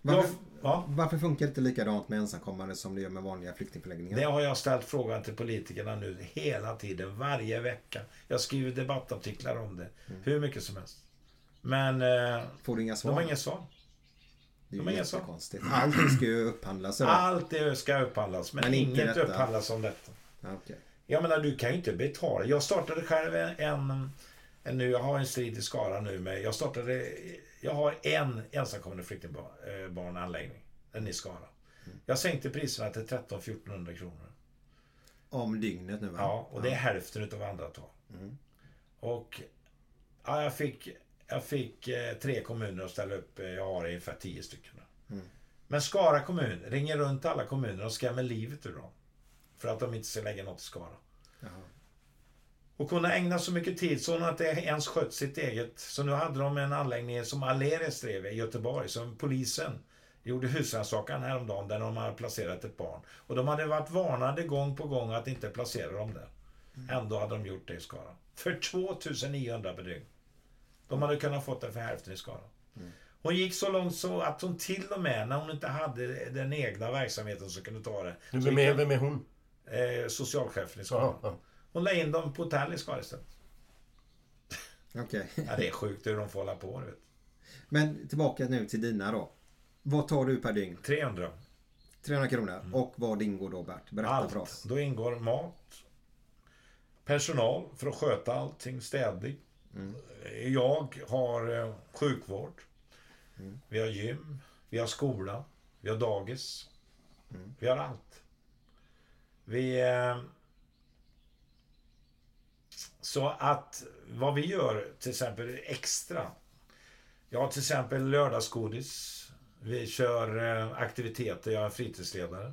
Varför, Jag- ja. varför funkar det inte likadant med ensamkommande som det gör med vanliga flyktingförläggningar? Det har jag ställt frågan till politikerna nu hela tiden, varje vecka. Jag skriver debattartiklar om det. Hur mycket som helst. Men eh, Får du inga svar? de har inget svar. det är de ju inga svar. jättekonstigt. Allting ska ju upphandlas. eller? Allt det ska upphandlas, men, Men inget detta. upphandlas om detta. Ja, okej. Jag menar, du kan ju inte betala. Jag startade själv en... en nu, jag har en strid i Skara nu med... Jag startade... Jag har en ensamkommande flyktingbarnanläggning. Den i Skara. Jag sänkte priserna till 13-1400 kronor. Om dygnet nu va? Ja, och det är hälften utav vad andra tar. Och ja, jag fick, jag fick eh, tre kommuner att ställa upp. Eh, Jag har ungefär tio stycken. nu. Men Skara kommun ringer runt alla kommuner och skrämmer livet ur dem. För att de inte ska lägga något i Skara. Och hon har ägnat så mycket tid så har inte ens skött sitt eget. Så nu hade de en anläggning som Aleris drev i Göteborg, som polisen gjorde husrannsakan häromdagen där de hade placerat ett barn. Och de hade varit varnade gång på gång att inte placera dem där. Ändå hade de gjort det i Skara. För 2900 per dygn. De hade kunnat fått det för hälften i Skara. Hon gick så långt så att hon till och med, när hon inte hade den egna verksamheten som kunde ta det. Vem är, vem är hon? Eh, socialchefen i Skara. Ja, ja. Hon la in dem på hotell i Skara istället. Okej. Ja, det är sjukt hur de får hålla på. Vet. Men tillbaka nu till dina då. Vad tar du per dygn? 300. 300 kronor. Och vad ingår då Bert? Berätta för Allt. oss. Då ingår mat, personal för att sköta allting, städning. Jag har eh, sjukvård. Vi har gym, vi har skola, vi har dagis. Vi har allt. Vi... Eh, så att vad vi gör till exempel extra. Jag har till exempel lördagsgodis. Vi kör eh, aktiviteter. Jag är fritidsledare.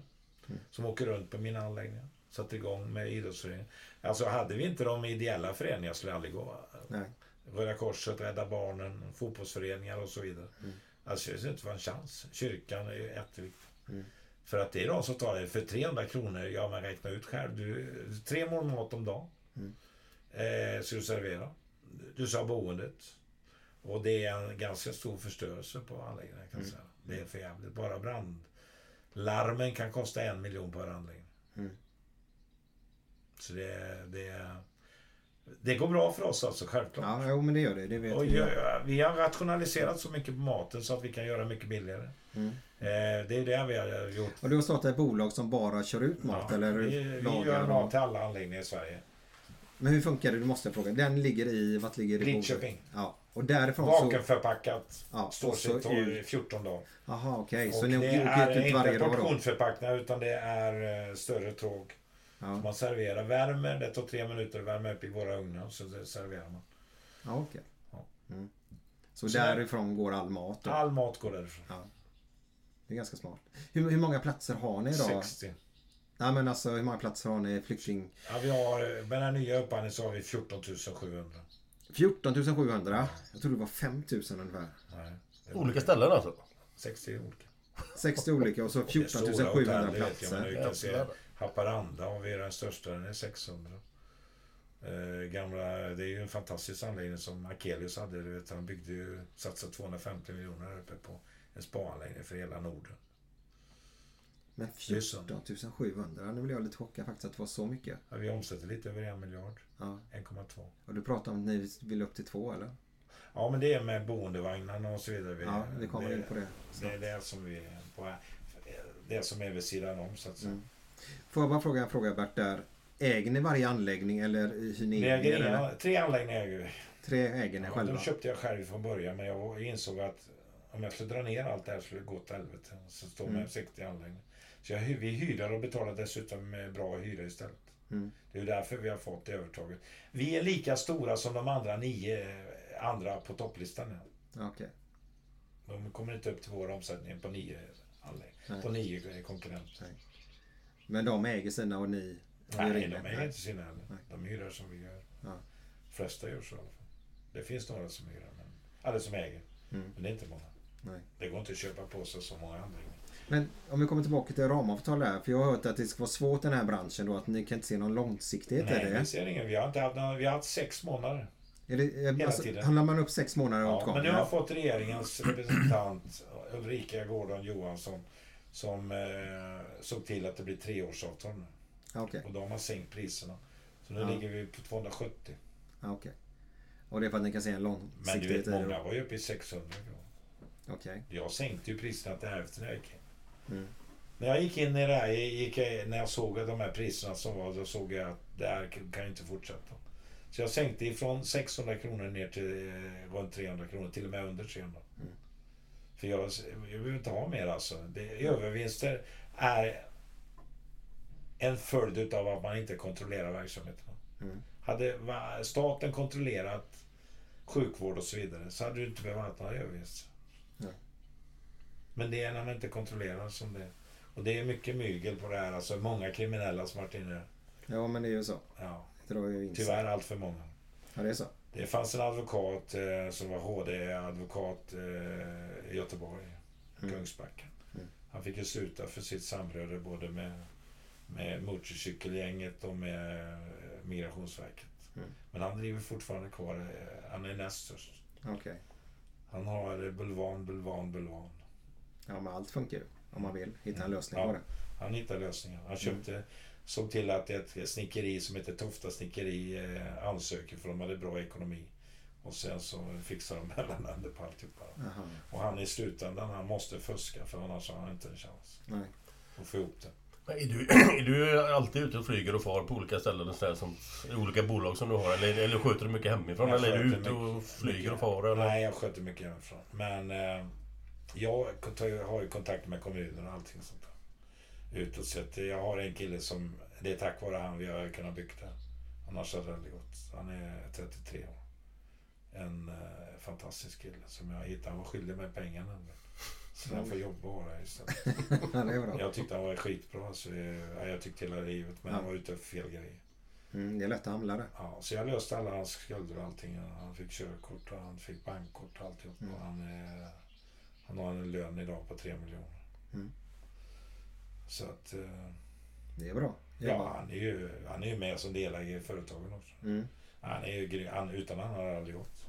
Som åker runt på mina anläggningar. Satt igång med idrottsföreningen. Alltså hade vi inte de ideella föreningarna skulle jag aldrig gå. Nej. Röda Korset, Rädda Barnen, fotbollsföreningar och så vidare. Alltså det skulle inte vara en chans. Kyrkan är ju jätteviktig. För att det är de som tar det. För 300 kronor, ja men räkna ut själv. Du, tre mål mat om dagen. Eh, ska du servera. Du sa boendet. Och det är en ganska stor förstörelse på anläggningen kan jag säga. Det är för jävligt. Bara brandlarmen kan kosta en miljon per anläggning. Så det, det, det går bra för oss alltså, självklart. Ja, jo, men det gör det. Det vet Och vi. vi har rationaliserat så mycket på maten så att vi kan göra mycket billigare. Mm. Eh, det är det vi har gjort. Och du har startat ett bolag som bara kör ut mat Ja, eller vi, vi gör mat till alla anläggningar i Sverige. Men hur funkar det? Du måste fråga. Den ligger i... Vart ligger det? Lidköping. Ja. Och därifrån så... Vakuumförpackat. Ja, står sig ut. 14 dagar. Jaha, okej. Och Så ni det åker är ut varje inte dag då? portionsförpackningar utan det är eh, större tråg. Ja, Man serverar, värmer, det tar tre minuter att värma upp i våra ugnar så det serverar man. ja okej. Ja. Mm. Så Så- därifrån går all mat då? All mat går därifrån. Ja. Det är ganska smart. Hur, hur många platser har ni idag? 60. Nej men alltså hur många platser har ni flykting... Ja, vi har, med den här nya upphandlingen så har vi 14 700. 14 700? Jag trodde det var 5 000 ungefär. Nej, Olika ställen alltså? 60 olika. 60 olika och så Det är 14 stora 700 hotell, det vet jag, men platser. Jävlar. Haparanda har vi den största, den är 600. Eh, gamla, det är ju en fantastisk anläggning som Akelius hade. Du vet, han byggde ju, satsade 250 miljoner uppe på en spaanläggning för hela Norden. Men Det är så. 14 700? Nu blir jag lite chockad faktiskt att det var så mycket. Ja, vi omsätter lite över en miljard. Ja. 1,2. Och du pratar om att ni vill upp till två eller? Ja, men det är med boendevagnarna och så vidare. Vi, Ja, vi kommer in på det. Det är det som vi på, det som är vid sidan om så att säga. Mm. Får jag bara fråga en fråga Bert där. Äger ni varje anläggning eller hyr ni äger er, inga, tre anläggningar äger vi. Tre äger ni Ja, själva? de köpte jag själv från början men jag insåg att om jag skulle dra ner allt det här skulle det gå åt helvete. Så står Mm. med 60 anläggningar. Så jag, vi hyrar och betalar dessutom med bra hyra istället. Mm. Det är därför vi har fått det övertaget. Vi är lika stora som de andra nio eh, andra på topplistan Okej. De kommer inte upp till vår omsättning på nio anläggningar. På nio konkurrenter. Nej. Men de äger sina och ni Nej, de er? äger inte sina heller. Nej. De hyrar som vi gör. Ja. De flesta gör så i alla fall. Det finns några som hyrar, men... Eller som äger. Mm. Men det är inte många. Nej. Det går inte att köpa på sig så många andra. Men om vi kommer tillbaka till ramavtal där. För jag har hört att det ska vara svårt i den här branschen då. Att ni kan inte se någon långsiktighet i Nej, det. vi ser ingen. Vi har inte haft Vi har haft sex månader. Är det Hela alltså, tiden. handlar man upp sex månader åt Ja, gången? men nu har jag fått regeringens representant Ulrika Gordon Johansson som eh, såg till att det blir treårsavtal nu. Okej. Och då har sänkt priserna. Så nu Ja. ligger vi på 270. Ja, okej. Och det är för att ni kan se en Men långsiktighet du vet, i det? många då? var ju uppe i 600 kronor. Okej. Jag sänkte ju priserna till hälften när jag gick in. Mm. När jag gick in i det här, jag, när jag såg att de här priserna som var, då såg jag att det här kan ju inte fortsätta. Så jag sänkte ifrån 600 kronor ner till eh, runt 300 kronor, till och med under 300. Mm. För jag, jag vill inte ha mer alltså. Det, övervinster är en följd utav att man inte kontrollerar verksamheten. Mm. Hade staten kontrollerat sjukvård och så vidare så hade du inte behövt ha några övervinster. Men det är när man inte kontrollerar som det Och det är mycket mygel på det här. Alltså många kriminella som varit inne. Ja, men det är ju så. Ja, Det drar ju in sig. tyvärr allt för många. Ja, det är så. Det fanns en advokat eh, som var HD-advokat eh, i Göteborg, Mm. Kungsbacka. Mm. Han fick ju sluta för sitt samröre både med, med motorcykelgänget och med eh, Migrationsverket. Mm. Men han driver fortfarande kvar. eh, Han är näst störst. Okej. Han har eh, bulvan, bulvan, bulvan. Ja, men allt funkar ju. Om man vill hitta en lösning Ja. på det. Han hittade lösningen. Han Mm. köpte, såg till att ett snickeri som heter Tofta snickeri eh, ansöker för de hade bra ekonomi. Och sen så fixar de mellanhänder på alltihopa. Och han i slutändan, han måste fuska för annars har han inte en chans Nej. att få ihop det. Men Är du, är du alltid ute och flyger och far på olika ställen och sådär som, i olika bolag som du har? Eller, eller sköter du mycket hemifrån? Jag eller är du ute och mycket- flyger mycket- och far? Eller? Nej, jag sköter mycket hemifrån. Men eh, jag har ju kontakt med kommunen och allting sånt där. Utåt sett. Jag har en kille som, det är tack vare han vi har kunnat bygga det. Annars hade det aldrig gått. Han är 33 år. En eh, fantastisk kille som jag hittade. Han var skyldig mig pengar nämligen. Så han får jobba det istället. Jag tyckte han var skitbra. Så jag, jag tyckte hela livet. Men han Ja. var ute för fel grejer. Mm, det är lätt att hamna där. Ja, så jag löste alla hans skulder och allting. Han fick körkort och han fick bankkort och alltihop. Mm. Och han, är, han har en lön idag på 3 miljoner. Mm. Så att... eh, Det är bra. Är Ja, han är ju han är ju med som delägare i företagen också. Mm. Han är ju. Han, utan han har det aldrig gått.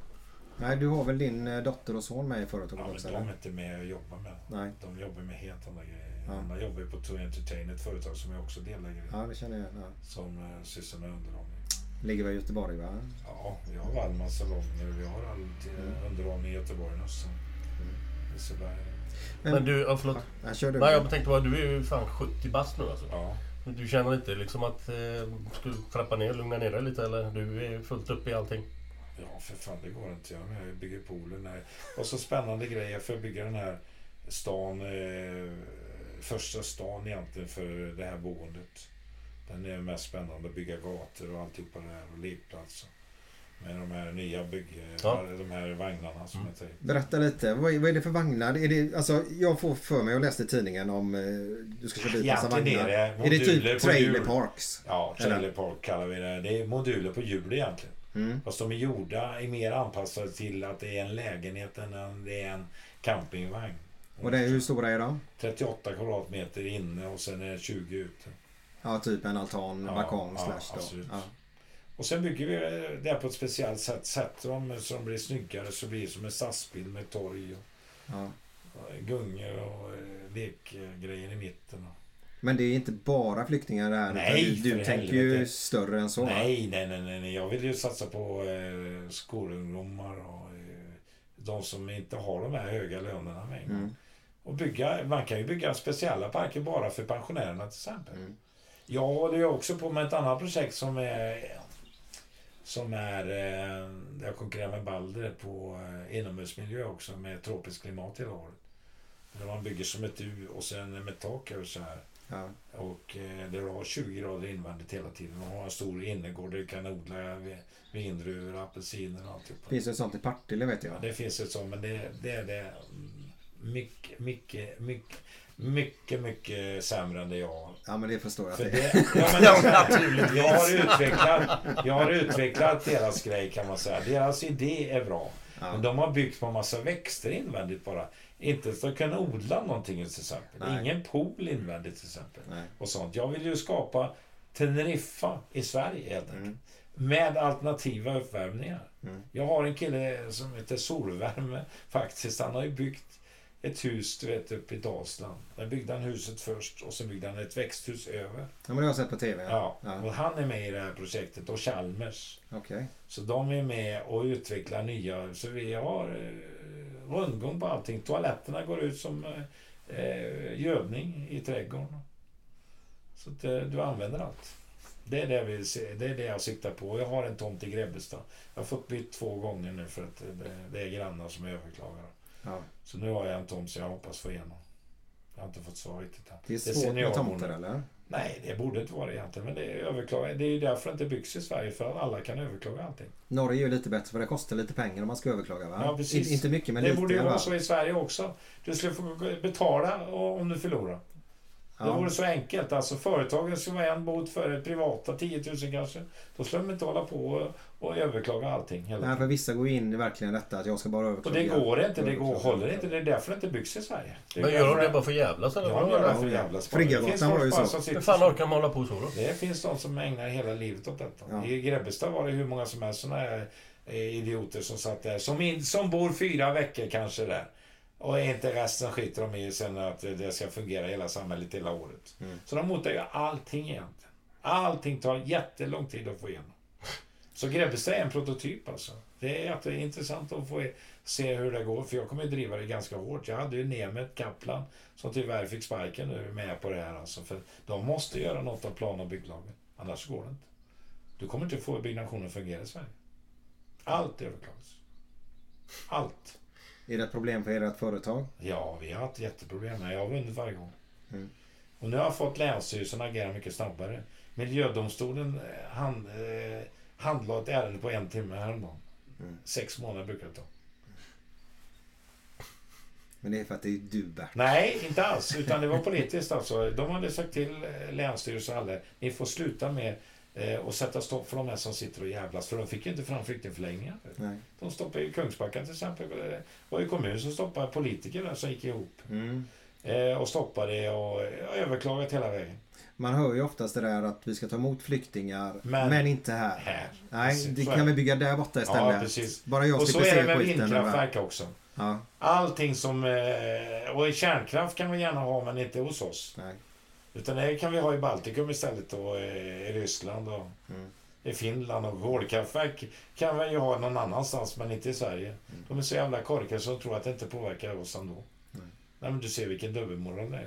Nej, du har väl din eh, dotter och son med i företaget Ja, men också? de eller? är inte med och jobbar med. Nej. De jobbar med helt andra grejer. Ja. Man jobbar ju på To Entertain, ett företag som jag också delägare i. Ja, det känner jag. Ja. Som eh, sysslar med underhållning. Ligger väl i Göteborg, va? Ja, vi har Wallmans salonger. Vi har allt Mm. underhållning i Göteborg och Liseberg. Men du, ja, förlåt. Ja, kör du. Nej, jag tänkte bara, du är ju fan 70 bast nu alltså. Ja. Men Du känner inte liksom att eh, skulle trappa ner, lugna ner dig lite eller? Du är fullt upp i allting? Ja, för fan det går inte. Jag bygger poolen här. Och så spännande grejer för att bygga den här stan. Eh, första stan egentligen för det här boendet. Den är mest spännande att bygga gator och alltihopa det här och lekplatser. Med de här nya bygg... Ja. De här vagnarna som jag säger. Berätta lite. Vad är, vad är det för vagnar? Är det, alltså, jag får för mig och läste i tidningen om eh, du ska köpa ut massa vagnar. är det är det moduler typ på trailer parks? Ja, Eller? trailer park kallar vi det. Det är moduler på hjul egentligen. Mm. Fast de är gjorda, är mer anpassade till att det är en lägenhet än en- det är en campingvagn. Och det är, hur stora är de? 38 kvadratmeter inne och sen är det 20 ute. Ja, typ en altan, Ja, balkong, ja, slash då. absolut. Ja. Och sen bygger vi det på ett speciellt sätt. Sätter dem så de blir snyggare så blir det som en stadsbild med torg och Ja. och gungor och eh, lekgrejer i mitten. Men det är inte bara flyktingar det här. Nej, du, du tänker ju större än så. Nej, nej, nej, nej. Jag vill ju satsa på eh, skolungdomar och eh, de som inte har de här höga lönerna med. Mm. Och bygga, man kan ju bygga speciella parker bara för pensionärerna till exempel. Mm. Jag håller ju också på med ett annat projekt som är som är eh, där jag konkurrerar med Balder på eh, inomhusmiljö också med tropiskt klimat hela året. Där man bygger som ett U och sen med tak över så här. Ja. Och eh, det har 20 grader invändigt hela tiden. Man har en stor innergård där du kan odla vi- vindruvor, apelsiner och alltihop. Finns det sånt i Partille vet jag. Ja, det finns ett sånt, men det, det är det mycket, mycket, mycket, mycket, mycket sämre än det jag har. Ja, men det förstår jag. För det, ja, men, naturligtvis. jag, har utvecklat, jag har utvecklat deras grej kan man säga. Deras idé är bra. Ja. Men de har byggt på massa växter invändigt bara. Inte för att kunna odla någonting till exempel. Nej. Ingen pool invändigt till exempel. Nej. Och sånt. Jag vill ju skapa Teneriffa i Sverige helt enkelt. Mm. Med alternativa uppvärmningar. Mm. Jag har en kille som heter Solvärme faktiskt. Han har ju byggt ett hus du vet uppe i Dalsland. Där byggde han huset först och sen byggde han ett växthus över. Ja, men det har jag sett på TV. Ja, ja. och han är med i det här projektet och Chalmers. Okej. Så de är med och utvecklar nya. Så vi har eh, rundgång på allting. Toaletterna går ut som eh, eh, gödning i trädgården. Så att eh, du använder allt. Det är det, vi, det är det jag siktar på. Jag har en tomt i Grebbestad. Jag har fått bytt två gånger nu för att det, det är grannar som överklagar. Ja. Så nu har jag en tomt som jag hoppas få igenom. Jag har inte fått svar riktigt än. Det är Det svårt med seniorboende. tomter eller? Nej, det borde inte vara det egentligen. Men det är, överklaga. det är ju därför det inte byggs i Sverige. För att alla kan överklaga allting. Norge är ju lite bättre för det kostar lite pengar om man ska överklaga va? Ja, precis. In, inte mycket men det lite. borde ju va? vara så i Sverige också. Du skulle få betala om du förlorar. Det Ja. vore så enkelt. Alltså företagen ska vara en bot för det privata 10 000 kanske. Då skulle de inte hålla på och, och överklaga allting Nej, för vissa går in i verkligen detta att jag ska bara Och överklaga. det går inte. Det går, håller inte. Det är därför det inte byggs i Sverige. Det är Men gör de det bara för jävlas eller? Ja, vad de gör det de? för jävlas Det finns var ju så. Hur fan orkar man hålla på så då? Det finns de som ägnar hela livet åt detta. Ja. I Grebbestad var det hur många som helst såna här eh, idioter som satt där. Som, in, som bor fyra veckor kanske där. Och inte resten skiter de i sen att det ska fungera hela samhället hela året. Mm. Så de motar ju allting egentligen. Allting tar jättelång tid att få igenom. Så Grebbestad är en prototyp alltså. Det är jätteintressant att få se hur det går. För jag kommer ju driva det ganska hårt. Jag hade ju Nemet Kaplan som tyvärr fick sparken nu med på det här alltså. För de måste göra något av plan och bygglagen. Annars går det inte. Du kommer inte få byggnationen att fungera i Sverige. Allt överklagas. Allt. Är det ett problem för ert företag? Ja, vi har haft jätteproblem. Jag har vunnit varje gång. Mm. Och nu har jag fått Länsstyrelsen att agera mycket snabbare. Miljödomstolen eh, hand, eh, handlade ett ärende på en timme häromdagen. Mm. Sex månader brukar det ta. Men det är för att det är du Bert. Nej, inte alls. Utan det var politiskt alltså. De hade sagt till eh, Länsstyrelsen alla, ni får sluta med eh, och sätta stopp för de här som sitter och jävlas. För de fick ju inte fram flyktingförläggningar. Nej. De stoppade ju Kungsbacka till exempel. Det var ju kommun som stoppade politiker där som gick ihop. Mm. Eh, och stoppade och överklagat hela vägen. Man hör ju oftast det där att vi ska ta emot flyktingar men, Men- inte här. Här. Nej, Precis, det kan vi bygga där borta istället. Ja. Bara jag Och så slipper är det se med vindkraftverk också. Ja, Allting som... eh, Och kärnkraft kan vi gärna ha, men inte hos oss. nej. Utan det kan vi ha i Baltikum istället och eh, i Ryssland och Mm. i Finland. Och kolkraftverk kan vi ju ha någon annanstans, men inte i Sverige. Mm. De är så jävla korkade som tror att det inte påverkar oss ändå. Nej, men du ser vilken dubbelmoral det är.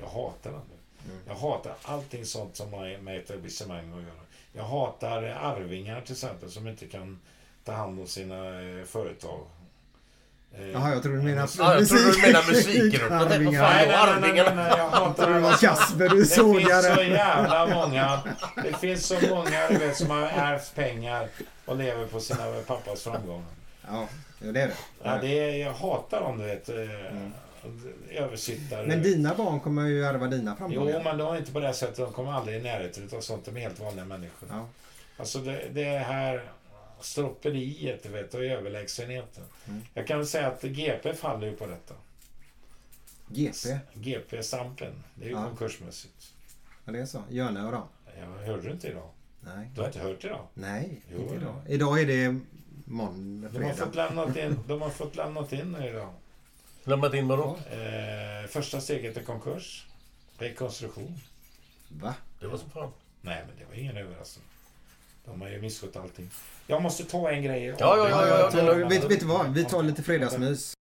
Jag hatar den. Mm. Jag hatar allting sånt som har med etablissemang att göra. Jag hatar arvingar till exempel som inte kan ta hand om sina eh, företag. Eh, Jaha, jag tror du menar Ja, jag trodde du menade musikgruppen. Vad Arvingar. fan Nej, nej, nej, nej, Arvingarna? jag var alla. Kasper du Det finns så jävla många. Det finns så många du vet, som har ärvt pengar och lever på sina pappas framgångar. Ja, det är det. Ja, det är, jag hatar dem, du vet. eh, Översittare. Men dina barn kommer ju ärva dina framgångar. Jo, men de är inte på det sättet. De kommer aldrig i närheten av sånt. De är helt vanliga människor. Ja. Alltså det, det här stropperiet vet, och överlägsenheten. Mm. Jag kan säga att GP faller ju på detta. GP. GP-stampen. Det är ju Ja. konkursmässigt. Ja, det är så. Jönö då? Jag hörde du inte idag? Nej. Du har inte hört idag? Nej, Jo, inte ja. idag. Idag är det måndag, De har fått fredag. lämnat in, de har fått lämnat in nu idag. Lämnat in vadå? Eh, första steget är konkurs. Rekonstruktion. Va? Det var som fan. Nej, men det var ingen överraskning. De har ju misskött allting. Jag måste ta en grej. Ja, ja, ja, ja, Ja, ja, vet, vet du vad? Vi tar lite fredagsmys.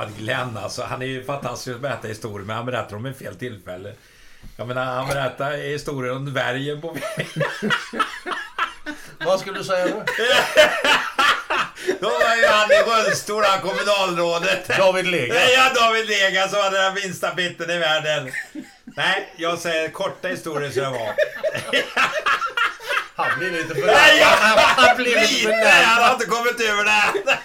Ja, Glenn alltså. Han är ju fantastisk att berätta historier, men han berättar om en fel tillfälle. Jag menar, han berättar historien om dvärgen på Vad skulle du säga nu? Då var ju han i rullstol, han kommunalrådet. David Lega. Ja, David Lega som hade den minsta biten i världen. Nej, jag säger korta historier så det var. Han blir lite för Nej, jag, Han blir lite lite, för han har inte kommit över det.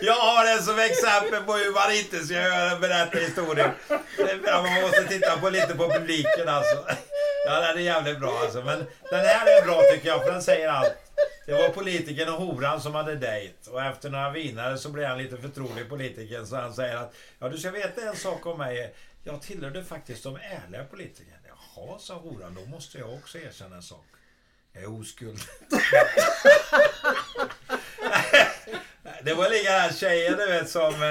Jag har det som exempel på hur man inte ska göra, berätta historier. Man måste titta på lite på publiken alltså. Ja, den är jävligt bra alltså. Men den här är bra tycker jag, för den säger allt. Det var politikern och horan som hade dejt. Och efter några vinare så blev han lite förtrolig politikern. Så han säger att, ja du ska veta en sak om mig. Jag tillhörde faktiskt de ärliga politikerna. Jaha, sa horan, då måste jag också erkänna en sak. Jag är oskuld. Det var likadant tjejen du vet som,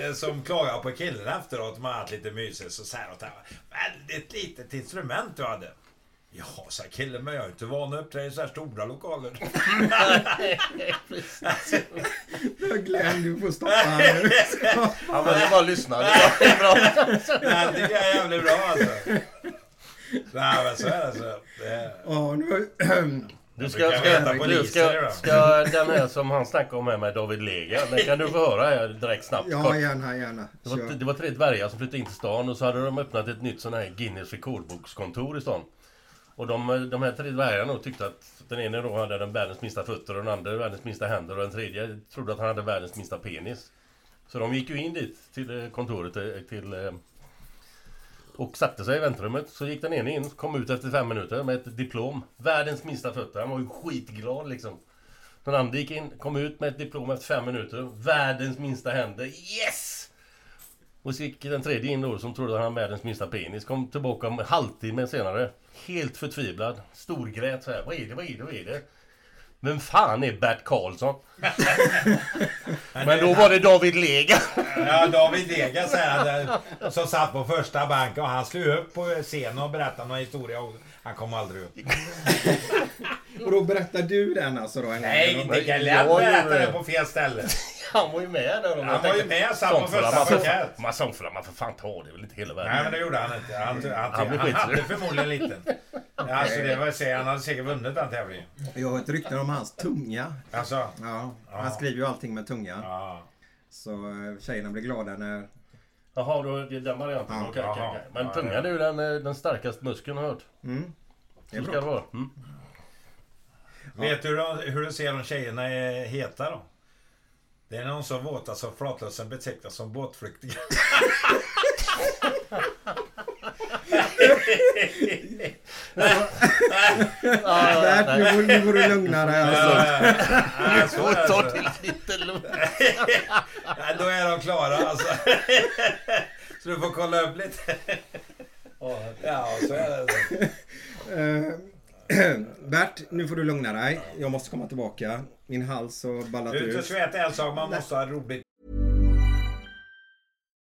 eh, som klagar på killen efteråt. De har haft lite mysigt. Så säger honom, väldigt litet instrument du hade. Ja, sa killen, men jag är inte van att uppträda i så här stora lokaler. Glenn, du får stoppa här nu. Han vill bara lyssna. Det är bra. Det tycker jag är jävligt bra alltså. Nej men så är det så. Det, Ja, nu... Du ska, ska, poliser ska, ska den här som han snackade om här med David Lega, den kan du få höra här direkt snabbt. Ja, kort. gärna, gärna. Det var, det var tre dvärgar som flyttade in till stan och så hade de öppnat ett nytt sån här Guinness rekordbokskontor i stan. Och de, de här tre dvärgarna tyckte att den ene då hade den världens minsta fötter och den andra världens minsta händer och den tredje trodde att han hade världens minsta penis. Så de gick ju in dit till eh, kontoret eh, till... Och satte sig i väntrummet. Så gick den ene in, kom ut efter fem minuter med ett diplom. Världens minsta fötter. Han var ju skitglad liksom. Den andra gick in, kom ut med ett diplom efter fem minuter. Världens minsta händer. Yes! Och så gick den tredje in då som trodde att han hade världens minsta penis. Kom tillbaka en halvtimme senare. Helt förtvivlad. Storgrät så här. Vad är det, vad är det, vad är det? Vem fan är Bert Karlsson? Men då var det David Lega. ja, David Lega han, där, som satt på första banken och han slog upp på scenen och berättade någon historia. Och han kom aldrig upp. Och då berättar du den alltså då? Nej, inte Glenn Jag det. det på fel ställe. Han var ju med där. Han var ju med, på första parkett. Man sång för man för fan ta det är väl inte hela världen. Nej, men det gjorde han inte. Han, han, Han han, hade förmodligen liten. Ja, alltså det var han hade säkert vunnit den tävlingen. Jag har ett rykte om hans tunga. Alltså, Ja, han Ja. skriver ju allting med tunga. ja. Så eh, tjejerna blir glada när... Jaha, då är det den varianten. Ja, Okej, okej, okej. Men Ja, tungan är ju den, eh, den starkaste muskeln har jag hört. Mm. Det är Så ska bra. det vara. Mm. Vet du hur, de, hur du ser om tjejerna är heta då? Det är någon så våta så flatlösen betecknas som båtflyktingar. Bert, nu får, nu får du lugna dig alltså. Är det, Ta till lite lugnt. Då är de klara alltså. Så du får kolla upp lite. Ja, så är det. Eh, Bert, nu får du lugna dig. Jag måste komma tillbaka. Min hals har ballat Du, du ska veta en sak, man måste ha roligt.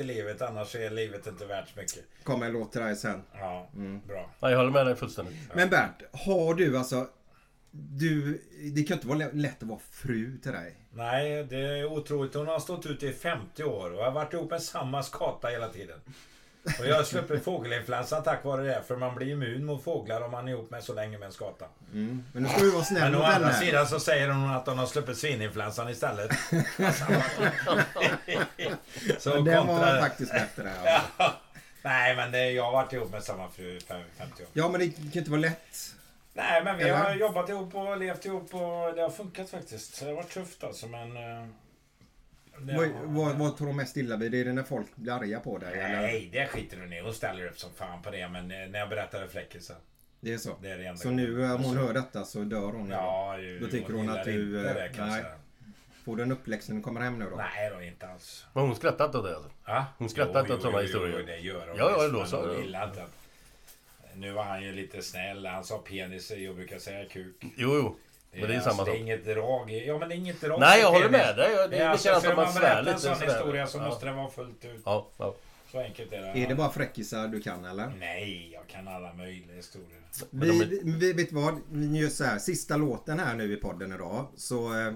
I livet, annars är livet inte värt så mycket. Kommer en låt till dig sen. Ja, bra. Ja, jag håller med dig fullständigt. Men Bert, har du alltså... Du, det kan inte vara lätt att vara fru till dig. Nej, det är otroligt. Hon har stått ute i 50 år och har varit ihop med samma skata hela tiden. Och jag har sluppit fågelinfluensan tack vare det. För man blir immun mot fåglar om man är ihop med så länge med en skata. Men nu ska du vara snäll Men å andra sidan så säger hon att hon har sluppit svininfluensan istället. så Men var kontra- faktiskt bättre. Ja. Ja. Nej, men det, jag har varit ihop med samma fru i 50 år. ja, men det kan inte vara lätt. Nej, men vi har Eller? jobbat ihop och levt ihop och det har funkat faktiskt. Så det har varit tufft alltså, men... Vad, vad, vad tror de mest illa vid? Är det när folk blir arga på dig? Eller? Nej, det skiter hon i. Hon ställer upp som fan på det. Men eh, när jag berättade fläckisen. Det är så? Det är det så nu om hon hör detta så dör hon? Ja, eller? ju- Då tycker hon hon att du... inte eh, det, nej. Får du en uppläxning när du kommer hem nu då? Nej då, inte alls. Men hon skrattar inte åt det alltså? Ja? Hon skrattar inte åt sådana historier? Jo, det gör hon. Ja, ja, då så. hon gillar inte att... Nu var han ju lite snäll. Han sa penis och jag brukar säga kuk. Jo, jo. Men det är alltså, samma Det är inget drag i... Ja, men det är inget drag Nej, jag håller med dig. Det är Ja, alltså, likadant för om man man svär berättar en lite sån sådär. historia så Ja. måste det vara fullt ut. Ja, ja. Så enkelt är det. Är det bara fräckisar du kan eller? Nej, jag kan alla möjliga historier. Vi, vi, vi vet vad, vi gör så här, sista låten här nu i podden idag så eh,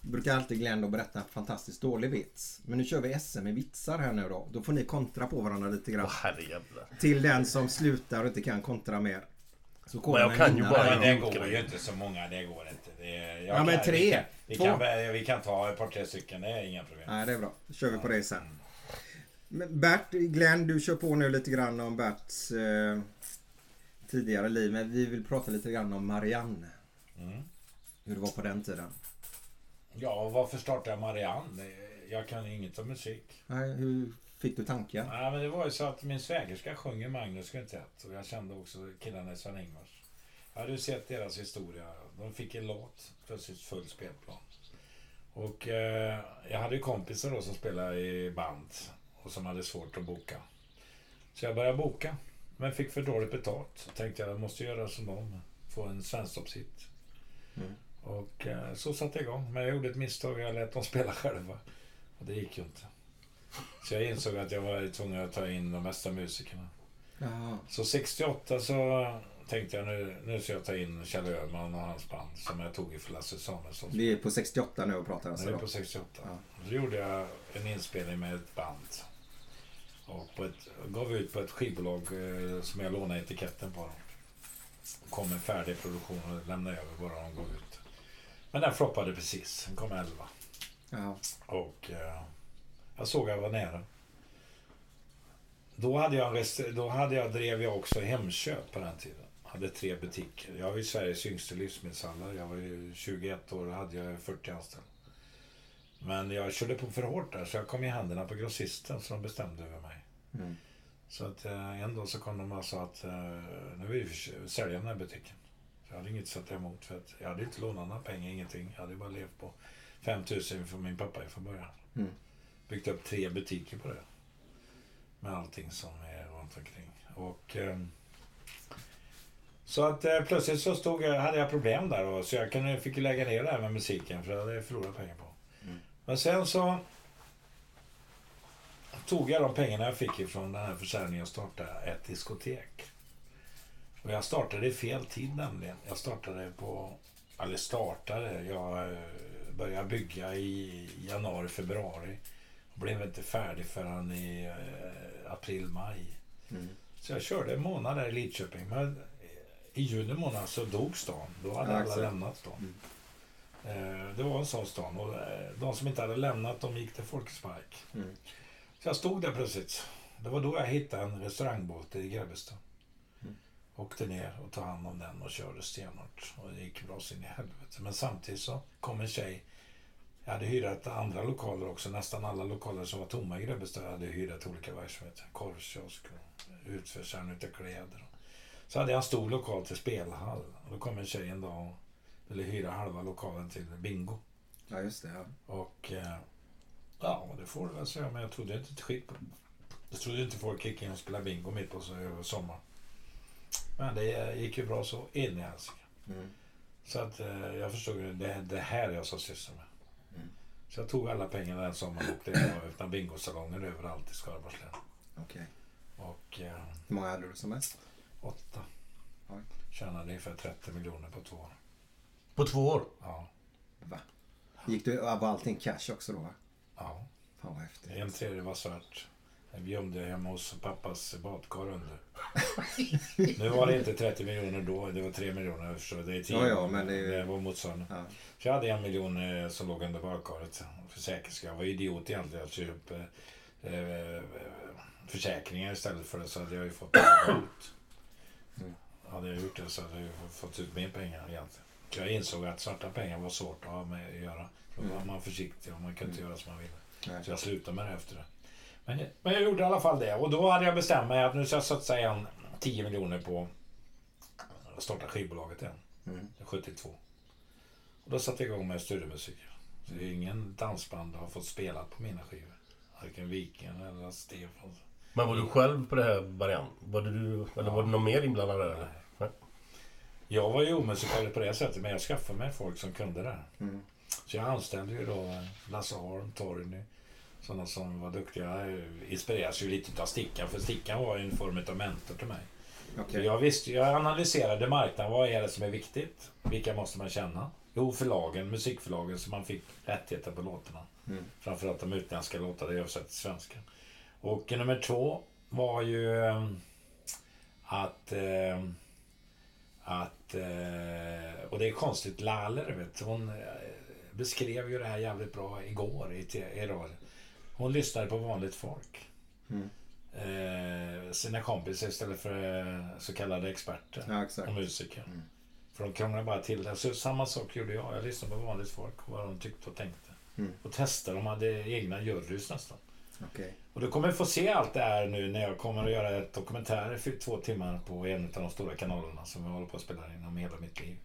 brukar alltid Glenn berätta en fantastiskt dålig vits. Men nu kör vi SM i vitsar här nu då. Då får ni kontra på varandra lite grann. Åh. Till den som slutar och inte kan kontra mer. Så kommer Men jag kan ju bara det går ju inte så många. Det går inte. Det Ja, men tre, Vi kan, vi, två. kan, bä- vi kan ta ett par tre stycken. Det är inga problem. Nej, det är bra. Då kör vi på det sen. Men Bert, Glenn, du kör på nu lite grann om Berts eh, tidigare liv. Men vi vill prata lite grann om Marianne. Mm. Hur det var på den tiden. Ja, varför startade jag Marianne? Jag kan inget om musik. Nej, hur fick du tanken? Nej, men det var ju så att min svägerska sjunger Magnus Quintett och jag kände också killarna i Sven-Ingvars. Jag hade ju sett deras historia. De fick en låt, plötsligt full spelplan. Och eh, jag hade ju kompisar då som spelade i band och som hade svårt att boka. Så jag började boka, men fick för dåligt betalt. Så tänkte jag, jag måste göra som dem, få en svensktoppshit. Och eh, så satte jag igång. Men jag gjorde ett misstag, jag lät dem spela själva. Och det gick ju inte. Så jag insåg att jag var tvungen att ta in de bästa musikerna. Jaha. Så 68 så tänkte jag nu, nu ska jag ta in Kjell Öhman och hans band som jag tog i för Lasse Samuelsson. Vi är på 68 nu och pratar alltså Nu är på 68. Så gjorde jag en inspelning med ett band. Och på ett, gav ut på ett skivbolag eh, som jag lånade etiketten på. Kom en färdig produktion och lämnade över bara de gav ut. Men den floppade precis. Den kom 11. Ja. Och eh, jag såg att jag var nära. Då, hade jag rest- då hade jag, drev jag också Hemköp på den tiden. Hade tre butiker. Jag var ju Sveriges yngste livsmedelshandlare. Jag var ju 21 år och hade jag 40 anställda. Men jag körde på för hårt där så jag kom i händerna på grossisten så de bestämde över mig. Mm. Så att eh, en dag så kom de och sa att eh, nu vill vi sälja den här butiken. Så jag hade inget att sätta emot för att jag hade inte lånat några pengar, ingenting. Jag hade bara levt på 5000 från min pappa från början. Mm. Byggt upp tre butiker på det. Med allting som är runt omkring. Och, eh, så att eh, plötsligt så stod jag, hade jag problem där och, så jag kunde, fick lägga ner det här med musiken för det hade jag förlorat pengar på. Men sen så tog jag de pengarna jag fick ifrån den här försäljningen och startade ett diskotek. Och jag startade i fel tid nämligen. Jag startade på, eller startade, jag eh, började bygga i januari, februari. Och blev inte färdig förrän i eh, april, maj. Så jag körde en månad där i Lidköping. Men i juni månad så dog stan. Då hade Ja, alla exakt. lämnat stan. Eh, Det var en sån stan. Och eh, de som inte hade lämnat, de gick till Folkets park. Mm. Så jag stod där plötsligt. Det var då jag hittade en restaurangbåt i Grebbestad. Åkte ner och tog hand om den och körde stenhårt. Och det gick bra så in i helvete. Men samtidigt så kom en tjej. Jag hade hyrat andra lokaler också. Nästan alla lokaler som var tomma i Grebbestad hade jag hyrat olika verksamheter. Korvkiosk och utförsäljning utav kläder. Så hade jag en stor lokal till spelhall. Och då kom en tjej en dag och ville hyra halva lokalen till bingo. Ja, just det. Ja. Och eh, ja, det får du väl säga. Men jag trodde inte ett skit på Jag trodde inte folk gick in och spelade bingo mitt på sommaren. Men det gick ju bra så in i helsike. Mm. Så att eh, jag förstod ju, det, det här är jag som sysslar med. Så jag tog alla pengarna den sommaren och och öppnade bingosalonger överallt i Skaraborgs län. Okej. Och eh, Hur många hade du som mest? åtta. Oj. Tjänade ungefär 30 miljoner på två år. På två år? Ja. Va? Gick du, var allting cash också då? va? ja. Fan vad häftigt. En tredjedel var svart. Jag gömde hemma hos pappas badkar under. nu var det inte 30 miljoner då, det var 3 miljoner. Så det är 10 Ja, ja, men det är det var motsvarande. Ja. Så jag hade en miljon eh, som låg under badkaret. För säkerhets skull. Jag var idiot egentligen. Jag köpte eh, eh, försäkringar istället för det så hade jag ju fått ut. Mm. Hade jag gjort det så hade jag ju fått ut mer pengar egentligen. Jag insåg att svarta pengar var svårt att ha med att göra. Då var man försiktig och man kunde inte göra som man ville. Mm. Nej. Så jag slutade med det efter det. Men, men jag gjorde i alla fall det. Och då hade jag bestämt mig att nu ska jag satsa igen 10 miljoner på att starta skivbolaget igen. Mm. 72. Och då satte jag igång med studiomusik. Så det är ingen dansband har fått spela på mina skivor. Varken Viken eller Stefan. Men var du själv på det här Marianne? Var det du, eller var det någon mer inblandad där? eller? Nej. Jag var ju omusikalisk på det sättet men jag skaffade mig folk som kunde det. Mm. Så jag anställde ju då Lasse Arn, Torgny. Sådana som var duktiga. Jag inspireras ju lite av Stickan. För Stickan var ju en form av mentor till mig. Okej. jag, visste, jag analyserade marknaden. Vad är det som är viktigt? Vilka måste man känna? Jo, förlagen, musikförlagen, så man fick rättigheter på låtarna. Mm. Framförallt de utländska låtarna översatt till svenska. Och nummer två var ju eh, att... Eh, att eh, och det är konstigt, Laller, vet hon eh, beskrev ju det här jävligt bra igår i, i radio. Hon lyssnade på vanligt folk. Mm. Eh, sina kompisar istället för eh, så kallade experter Ja, och musiker. Mm. För de krånglar bara till det. Så samma sak gjorde jag. Jag lyssnade på vanligt folk och vad de tyckte och tänkte. Mm. Och testade. De hade egna jurys nästan. Okej. Och du kommer få se allt det här nu när jag kommer att göra ett dokumentär i två timmar på en av de stora kanalerna som jag håller på att spela in om hela mitt liv.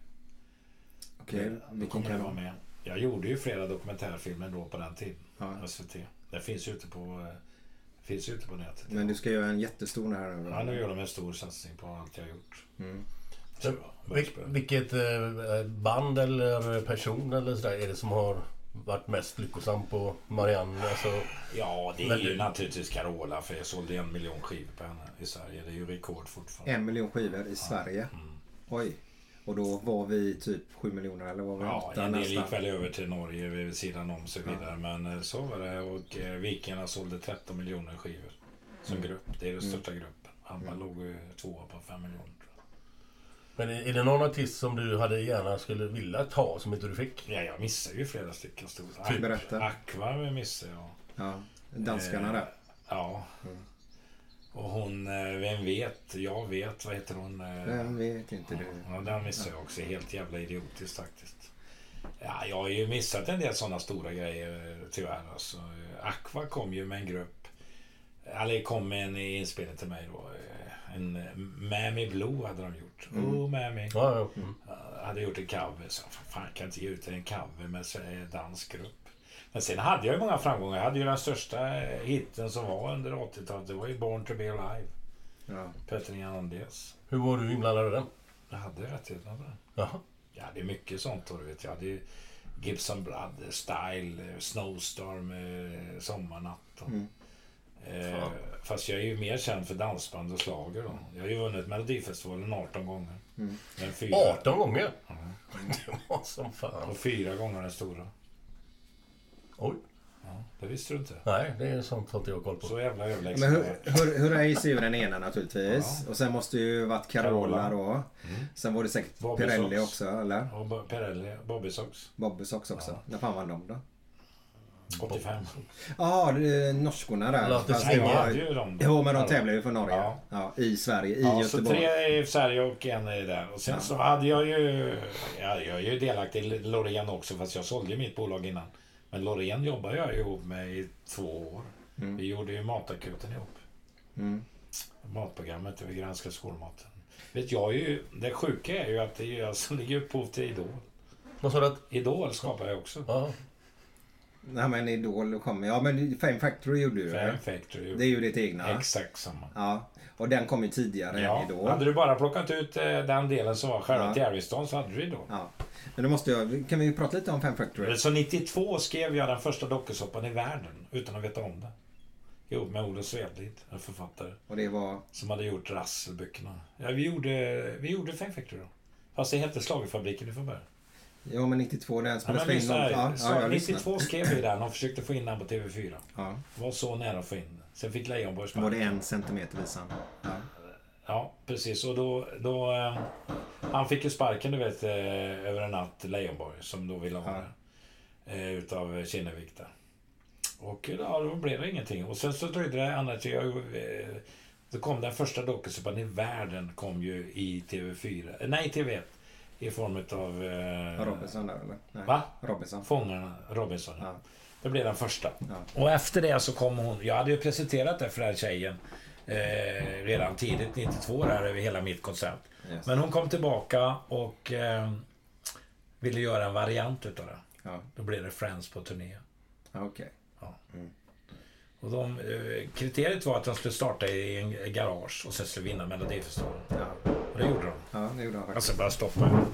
Okej. Då Vilken kommer det vara med. Jag gjorde ju flera dokumentärfilmer då på den tiden. Ja. SVT. Det finns ju ute på, eh, finns ute på nätet. Men du ska göra en jättestor här nu? Ja, nu gör de en stor satsning på allt jag har gjort. Mm. Så, Vil, vilket eh, band eller person eller sådär är det som har varit mest lyckosam på Marianne? Alltså, Ja, det är ju naturligtvis Carola för jag sålde en miljon skivor på henne i Sverige. Det är ju rekord fortfarande. En miljon skivor i Sverige? Mm. Oj. Och då var vi typ 7 miljoner eller var vi Ja, åtta en del gick väl över till Norge vid sidan om så vidare. Men eh, så var det. Och eh, Vikingarna sålde 13 miljoner skivor som Mm. grupp. Det är den största gruppen. ABBA låg ju tvåa på 5 miljoner. men är är det någon artist som du hade gärna skulle vilja ta som inte du fick? Ja, jag missade ju flera stycken stora. Typ, berätta. Aqua missade jag. Ja. Danskarna Eh, där. Ja. Mm. Och hon, eh, vem vet? Jag vet. Vad heter hon? Eh, Vem vet inte du? Ja, den missade jag också. Helt jävla idiotiskt faktiskt. Ja, jag har ju missat en del sådana stora grejer eh, tyvärr. Alltså, Aqua kom ju med en grupp. Eller kom med en inspelning till mig då. En Mammy Blue hade de gjort. Mm. Oh Mammy. Ja, ja. Mm. Hade gjort en cover. Så fan kan inte ge ut en cover med så här dansk grupp. Men sen hade jag ju många framgångar. Jag hade ju den största hitten som var under 80-talet. Det var ju Born to be alive. Ja. Peter Hernandez. Hur var du inblandad i den? Jag hade rättigheterna på den. Jaha. Ja, det är mycket sånt då, du vet. Jag hade ju Gibson Brothers, Style, Snowstorm, eh, Sommarnatt. Och, Mm. eh, fast jag är ju mer känd för dansband och slager då. Jag har ju vunnit Melodifestivalen 18 gånger. Mm. Men fyra, 18 gånger? Ja. Det var som fan. och fyra gånger den stora. Oj. Ja, det visste du inte. Nej, det är sånt har inte jag koll på. Så jävla överlägsen Men hur, jag. hur, Hurrays är ju den ena naturligtvis. Och sen måste ju varit Carola, då. Mm. Sen var det säkert Bobby Pirelli Sox. också eller? Bo- Pirelli, Bobby Sox. Bobby Sox också. När fan vann de då? 85. Ja, ah, norskorna där. Låter Fast svänga. det var- hade ju de. Jo, men de Ja. tävlar ju för Norge. Ja. Ja. I Sverige, i Ja, så Göteborg. tre i Sverige och en är där. Och sen Ja. så hade jag ju... Ja, jag är ju delaktig i Loreen också fast jag sålde ju mitt bolag innan. Men Loreen jobbar jag ju ihop med i två år. Mm. Vi gjorde ju Matakuten ihop. Mm. Matprogrammet där vi granskar skolmaten. Vet jag ju... Det sjuka är ju att det är jag som ligger upphov till Idol. Vad sa du att... Idol skapar jag också. Ja. Nej men Idol kom. Ja men Fame Factory gjorde du Fame det. Factory. Det är ju ditt egna. Exakt samma. Ja. Och den kom ju tidigare Ja, än Idol. hade du bara plockat ut eh, den delen som var själva Ja. Terroristone så hade du Idol. Ja. Men då måste jag, kan vi prata lite om Fame Factory? Så 92 skrev jag den första dokusåpan i världen utan att veta om det. Ihop med Olof Svedlid, en författare. Och det var? Som hade gjort Russell-böckerna. Ja, vi gjorde, vi gjorde Fame Factory då. Fast det hette Schlagerfabriken från början. Ja men 92 den Ja, spelades men in. Ja, ja, jag 92 lyssnar. skrev vi den och försökte få in den på TV4. Ja. Var så nära att få in. Sen fick Leijonborg Var det sparken. en centimeter visan? Ja. Ja, precis. Och då... då eh, han fick ju sparken, du vet, eh, över en natt, Leijonborg, som då ville ha det. Eh, utav Kinnevik där. Och ja, då blev det ingenting. Och sen så dröjde det annars... Jag, då kom den första dokusåpan i världen, kom ju i TV4. eh, Nej, TV1. I form utav... Eh, Robinson där eller? Nej. Va? Robinson. Fångarna, Robinson. Ja. Det blev den första. Ja. Och efter det så kom hon. Jag hade ju presenterat det för den här tjejen. Eh, redan tidigt 92 där över hela mitt koncept. Yes. Men hon kom tillbaka och eh, ville göra en variant utav det. Ja. Då blev det Friends på turné. Okej. Ja. Och de, eh, kriteriet var att de skulle starta i en garage och sen skulle vinna Melodifestivalen. Ja. Och det gjorde de. ja, det gjorde han faktiskt. Alltså bara stoppa.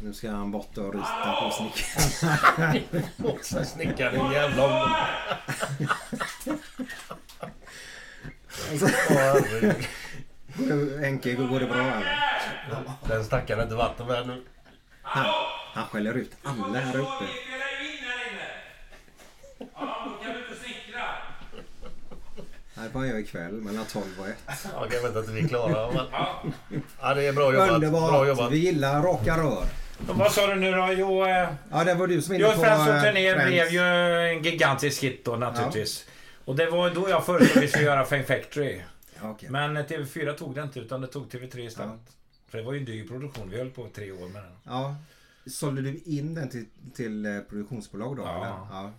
Nu ska han bort och rita på snickaren. Också snickaren, din jävla... Alltså, Henke, går det bra eller? Den stackaren är inte vatten värd nu. Han, han skäller ut alla här uppe. Nej, vad gör ikväll mellan 12 och 1. Ja, jag vet inte vi är klara. Men... Ja, det är bra jobbat. Bra Underbart! jobbat. Vi gillar raka rör. Och vad sa du nu då? Jo, eh, Ja, det var du som Jo, på... Friends eh, och turné Friends. blev ju en gigantisk hit då naturligtvis. Och det var då jag föreslog att vi skulle göra Fame Factory. Ja, okej. Men eh, TV4 tog det inte utan det tog TV3 istället. Ja. För det var ju en dyr produktion. Vi höll på tre år med den. Ja. Sålde du in den till, till eh, produktionsbolag då? Ja. Eller? ja.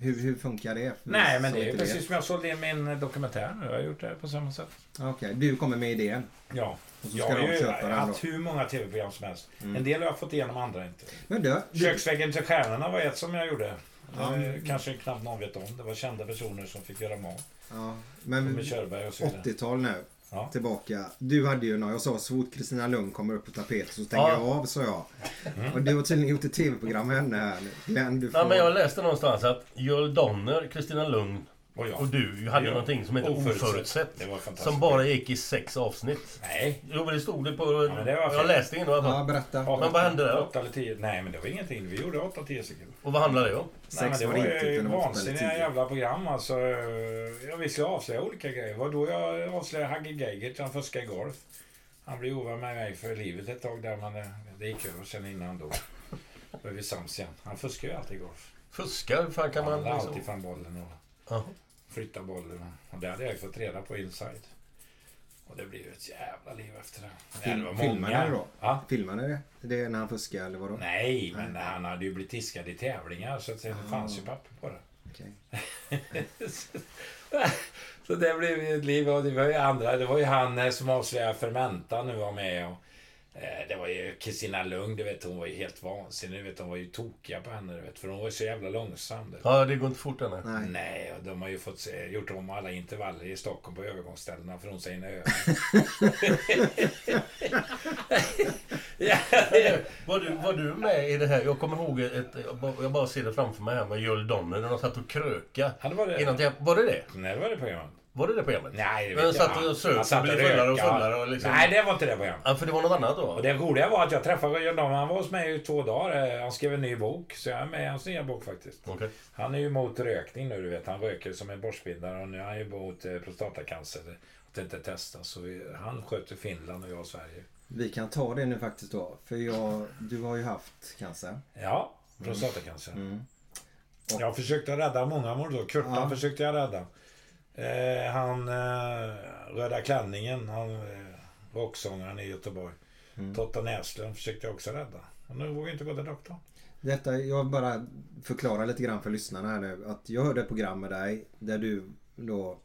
Hur, hur funkar det? Nej, men det är precis som jag sålde in min dokumentär nu. Jag har gjort det på samma sätt. Okej, du kommer med idén. Ja. Och så Jag ska har de ju köpa haft då. hur många TV-program som helst. Mm. En del har jag fått igenom, andra inte. Men du, du Köksväggen till stjärnorna var ett som jag gjorde. Ja. Eh, Kanske knappt någon vet om. Det var kända personer som fick göra mat. ja, men Med Körberg och så vidare. 80-tal nu. Ja. Tillbaka. Du hade ju när jag sa så fort Kristina Lund kommer upp på tapeten så stänger Ja. jag av, sa jag. Mm. Och du har tydligen gjort ett tv-program med henne här. Glenn, du får... Ja, men jag läste någonstans att Joel Donner, Kristina Lund Och jag. och du hade Ja. någonting som heter Oförutsett. Oförutsett. Det var fantastiskt. Som bara gick i sex avsnitt. Nej. Jo men det stod det på... men det var jag läste in i alla Ja, fall. berätta. Men vad hände där då? Åtta eller tio. Nej, men det var ingenting. Vi gjorde 8-10 sekunder. Och vad handlar det om? Nej, men Sex det var ju vansinniga jävla program alltså. Ja, vi skulle avslöja olika grejer. Det var då jag avslöjade Hagge Geigert, han fuskade i golf. Han blev ovän med mig för livet ett tag där, men det, gick över sen innan han dog. Då är vi sams igen. Han fuskar ju alltid i golf. Fuskar? Hur fan kan Han man... la Liksom... alltid fram bollen och Ja. flytta bollen. Och det hade jag fått reda på inside. Och det blev ett jävla liv efter det. Men det Film, filmade det då? Ja. Filmade det? Det är när han fuskar eller vadå? Nej, men han hade ju blivit diskad i tävlingar så att det fanns ju papper på det. Okej. så det blev ju ett liv och det var ju andra. Det var ju han eh, som avslöjade Fermenta nu var med och det var ju Kristina Lund, du vet hon var ju helt vansinnig. Du vet hon var ju tokiga på henne du vet. För hon var ju så jävla långsam. Du. Ja, det går inte fort än. nej. Och de har ju fått se, gjort om alla intervaller i Stockholm på övergångsställena för hon säger nej. ja, Var du, var du med i det här? Jag kommer ihåg ett... Jag bara, ser det framför mig här med Joel Donner när de satt och kröka. Ja, det var det. Innan var det det? Nej, det var det programmet. Var det det programmet? Nej, det Men vet jag. satt och söp och blev och fullare och fullare och liksom... Nej, det var inte det programmet. Ja, för det var något annat då? Och det roliga var att jag träffade John Dahmer. Han var hos mig i två dagar. Eh, Han skrev en ny bok. Så jag är med i hans nya bok faktiskt. Okej. Han är ju emot rökning nu, du vet. Han röker som en borstbindare och nu är han ju emot eh, prostatacancer. Att det inte testas. Så vi, han sköter Finland och jag Sverige. Vi kan ta det nu faktiskt då. För jag, du har ju haft cancer. Ja, prostatacancer. Mm. Jag försökte rädda många mår då. Kurtan Ja. försökte jag rädda. Eh, han eh, Röda klänningen, han eh, rocksångaren i Göteborg. Mm. Totta Näslund försökte jag också rädda. Men nu vågar inte gå till doktorn. Detta, jag bara förklarar lite grann för lyssnarna här nu. Att jag hörde ett program med dig där du då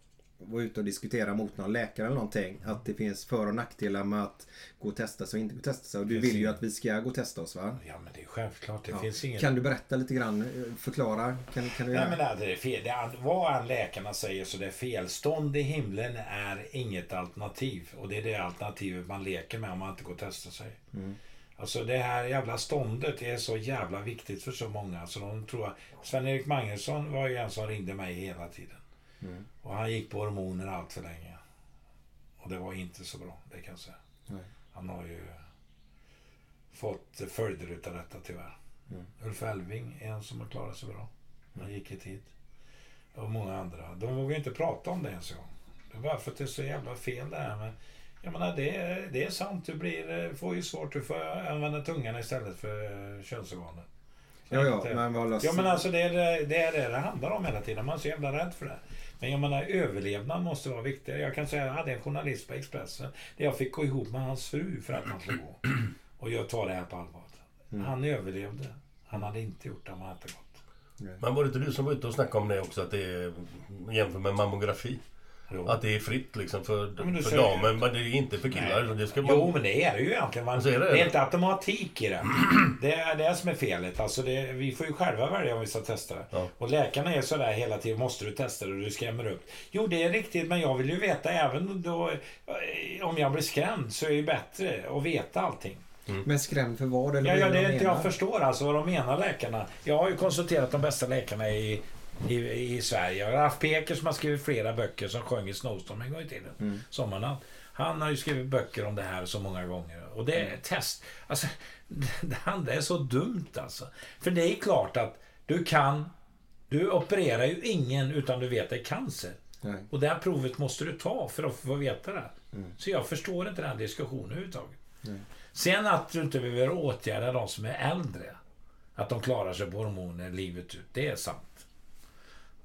var ute och diskutera mot någon läkare eller någonting. Att det finns för och nackdelar med att gå och testa sig och inte gå och testa sig. Och du vill ju att vi ska gå och testa oss va? Ja, men det är självklart. Det Ja. finns ingen... Kan du berätta lite grann? eh, Förklara? Kan, kan du Nej men det är fel. Det är, vad läkarna säger så det är fel. Stånd i himlen är inget alternativ. Och det är det alternativet man leker med om man inte går och testar sig. Mm. Alltså det här jävla ståndet är så jävla viktigt för så många. Så de tror att... Sven-Erik Magnusson var ju en som ringde mig hela tiden. Mm. Och han gick på hormoner allt för länge. Och det var inte så bra, det kan jag säga. Nej. Han har ju fått följder utav detta tyvärr. Mm. Ulf Elving är en som har klarat sig bra. Han gick hit hit. Och många andra. De vågar inte prata om det ens en gång. Det är bara för att det är så jävla fel det här med... Jag menar, det, är- det är sant. Du blir, eh, får ju svårt. Du får använda tungan istället för eh, könsorganen. Ja, ja, inte- men vad Ja, men alltså det är det, det är det det handlar om hela tiden. Man är så jävla rädd för det. Men jag menar, överlevnad måste vara viktigare. Jag kan säga, jag hade en journalist på Expressen där jag fick gå ihop med hans fru för att han skulle gå. Och jag tar det här på allvar. Mm. Han överlevde. Han hade inte gjort det om han inte gått. Men var det inte du som var ute och snackade om det också? Att det är jämför med mammografi? Jo. Att det är fritt liksom för, men för damen, men det är inte för killar. Nej. Det ska Jo, men det är det ju egentligen. Man, Så är det, det är inte automatik i det. Det är det som är felet. Alltså det, vi får ju själva välja om vi ska testa det. Och läkarna är sådär hela tiden. Måste du testa det? Och du skrämmer upp. Jo, det är riktigt. Men jag vill ju veta även då... eh, Om jag blir skrämd så är det ju bättre att veta allting. Men skrämd för vad? Eller Ja, ja, är det de är inte menar? jag förstår alltså vad de menar läkarna. Jag har ju konsulterat de bästa läkarna i, i, i Sverige. Jag har haft Peker som har skrivit flera böcker som sjöng i Snowstorm en gång i tiden. Mm. Sommarnatt. Han har ju skrivit böcker om det här så många gånger. Och det är Mm. test. Alltså, det andra är så dumt alltså. För det är klart att du kan... Du opererar ju ingen utan du vet att det är cancer. Nej. Och det här provet måste du ta för att få veta det. Mm. Så jag förstår inte den här diskussionen överhuvudtaget. Nej. Sen att du inte behöver åtgärda de som är äldre. Att de klarar sig på hormoner livet ut. Det är sant.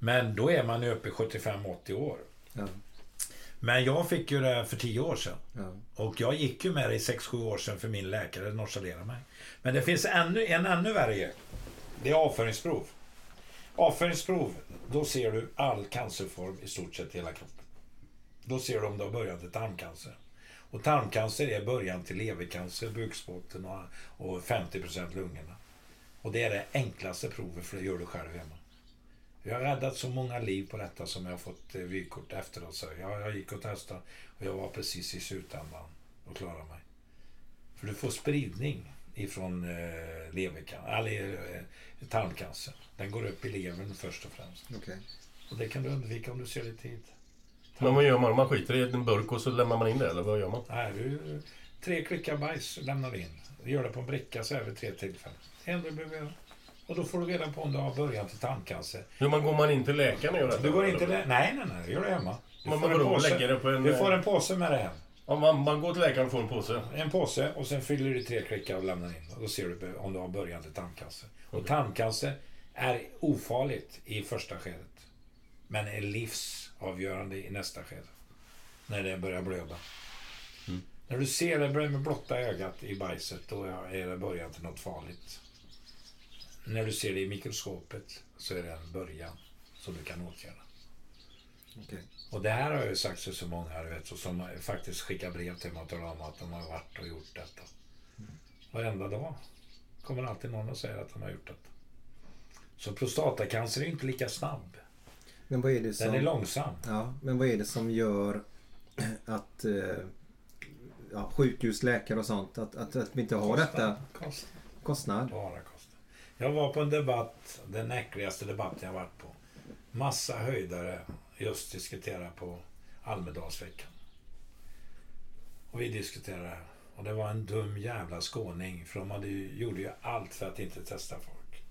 Men då är man ju uppe i 75-80 år. Ja. Men jag fick ju det för 10 år sedan. Ja. Och jag gick ju med det i 6-7 år sedan för min läkare nonchalerade mig. Men det finns ännu, en ännu värre. Det är avföringsprov. Avföringsprov, då ser du all cancerform i stort sett hela kroppen. Då ser du om du har början till tarmcancer. Och tarmcancer är början till levercancer, bukspotten och, och 50% lungorna. Och det är det enklaste provet för det gör du själv hemma. Jag har räddat så många liv på detta som jag har fått eh, vykort efteråt. Så jag, jag gick och testade och jag var precis i slutändan och klarade mig. För du får spridning ifrån eh, levercan- eller eh, tarmcancer. Den går upp i levern först och främst. Okej. Och det kan du undvika om du ser det i tid. Men vad gör man? Man skiter i en burk och så lämnar man in det, eller vad gör man? Nej, du, tre klickar bajs lämnar du in. Du gör det på en bricka så vid tre tillfällen. Det enda du behöver göra. Och då får du reda på om du har början till tarmcancer. Hur man går man in till läkaren och gör detta? Du går inte där. Nej, nej, nej. Det gör du hemma. Du Men får vadå, en påse. det på en- Du får en påse med det hem. Om man, man går till läkaren och får en påse? En påse och sen fyller du tre klickar och lämnar in. Och då ser du om du har början till tarmcancer. Och tarmcancer är ofarligt i första skedet. Men är livsavgörande i nästa skede. När det börjar blöda. När du ser det med blotta ögat i bajset, då är det början till något farligt. När du ser det i mikroskopet så är det en början som du kan åtgärda. Okej. Och det här har jag ju sagt till så många, vet, som faktiskt skickar brev till mig och talar om att de har varit och gjort detta. Varenda dag kommer alltid någon och säger att de har gjort detta. Så prostatacancer är inte lika snabb. Men vad är det som... Den är långsam. Ja, men vad är det som gör att eh, ja, sjukhus, läkare och sånt, att, att, att vi inte har detta? Kostnad. Kostnad? Bara kostnad. Jag var på en debatt, den äckligaste debatten jag varit på. Massa höjdare just diskutera på Almedalsveckan. Och vi diskuterade det här. Och det var en dum jävla skåning. För de hade ju, gjorde ju allt för att inte testa folk.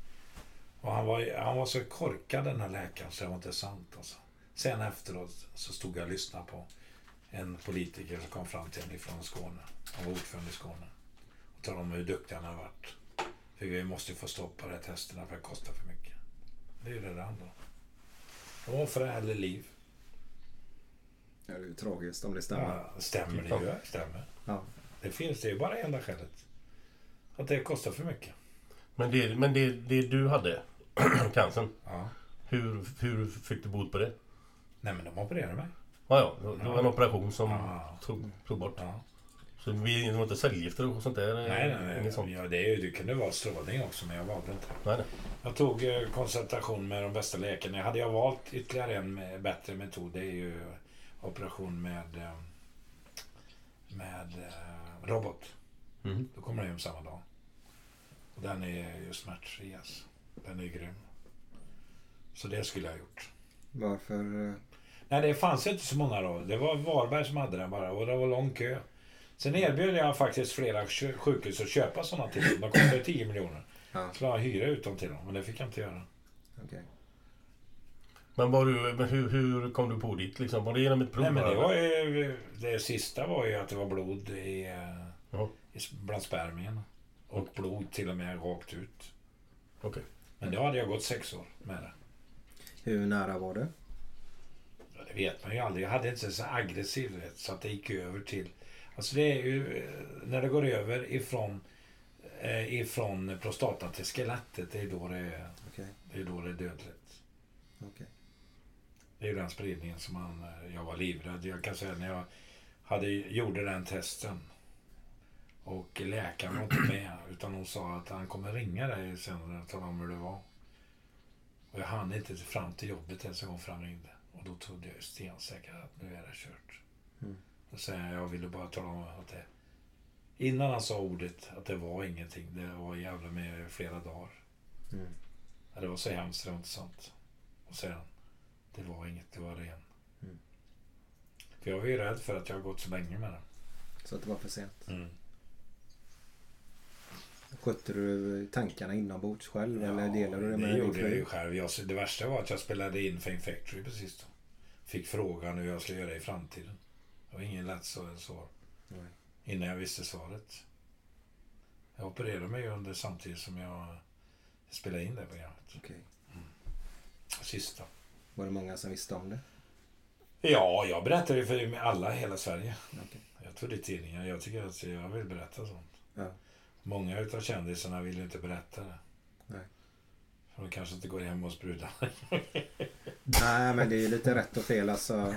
Och han var, han var så korkad den här läkaren så det var inte sant alltså. Sen efteråt så stod jag och lyssnade på en politiker som kom fram till mig från Skåne. Han var ordförande i Skåne. Och talade om hur duktig han hade varit. För vi måste få stopp på de här testerna för det kostar för mycket. Det är ju det det handlar om. De offrar eller liv. Ja, det är ju tragiskt om det stämmer. Ja, stämmer det ju? Stämmer. Ja. Det finns, det är bara enda skälet. Att det kostar för mycket. Men det, men det, det du hade, cancern. Ja. Hur, hur fick du bot på det? Nej men de opererade mig. Ja, ja. Det var en operation som tog, tog bort. Så vi det var inte cellgifter och sånt där? Nej, nej, nej. Inget sånt? Ja, det, är ju- det kunde vara strålning också, men jag valde inte. Nej, nej. Jag tog eh, konsultation med de bästa läkarna. Hade jag valt ytterligare en med, bättre metod, det är ju operation med, eh, med eh, robot. Mhm. Då kommer den hem samma dag. Och den är ju smärtfri alltså. Den är grym. Så det skulle jag ha gjort. Varför? Nej, det fanns inte så många då. Det var Varberg som hade den bara och det var lång kö. Sen erbjöd jag faktiskt flera sjukhus att köpa sådana till dem. De kostade 10 miljoner. Ja. Så jag hyra ut dem till dem, men det fick jag inte göra. Okej. Men, var du, men hur, hur kom du på ditt liksom? Var det genom ett prov? Nej, men det var ju... Det sista var ju att det var blod i, eh, Ja, i bland spermien. Och blod till och med rakt ut. okej. Men då hade jag gått sex år med det. Hur nära var det? Ja, det vet man ju aldrig. Jag hade inte så aggressiv rätt så att det gick över till... Alltså det är ju eh, när det går över ifrån, eh, ifrån prostata till skelettet. Det är då det Okej. det är, då det är dödligt. Okej. Det är ju den spridningen som man, eh, jag var livrädd. Jag kan säga när jag hade, gjorde den testen. Och läkaren var inte med. Utan hon sa att han kommer ringa dig sen och tala om hur det var. Och jag hann inte fram till jobbet ens en gång för han ringde. Och då trodde jag ju stensäkert att nu är det kört. Mm. Då säger jag, jag ville bara tala om att det... Innan han sa ordet, att det var ingenting. Det var jävla med flera dagar. Mm. Ja, det var så hemskt, det var inte sant. Och han, det var inget, det var ren. Mm. För jag var ju rädd för att jag har gått så länge med det. Så att det var för sent. Mm. Skötte du tankarna inombords själv eller delade du det med det gjorde jag ju själv. Jag, det värsta var att jag spelade in Fame Factory precis då. Fick frågan hur jag skulle göra i framtiden. Det var ingen lätt så- svar. Nej. Innan jag visste svaret. Jag opererade mig under samtidigt som jag spelade in det programmet. Okej. Sista. Var det många som visste om det? Ja, jag berättade för alla i hela Sverige. Okej. Jag tog det i tidningen. Jag tycker att jag vill berätta sånt. Ja. Många utav kändisarna vill inte berätta det. Nej. För de kanske inte går hem hos brudar. Nej men det är ju lite rätt och fel alltså.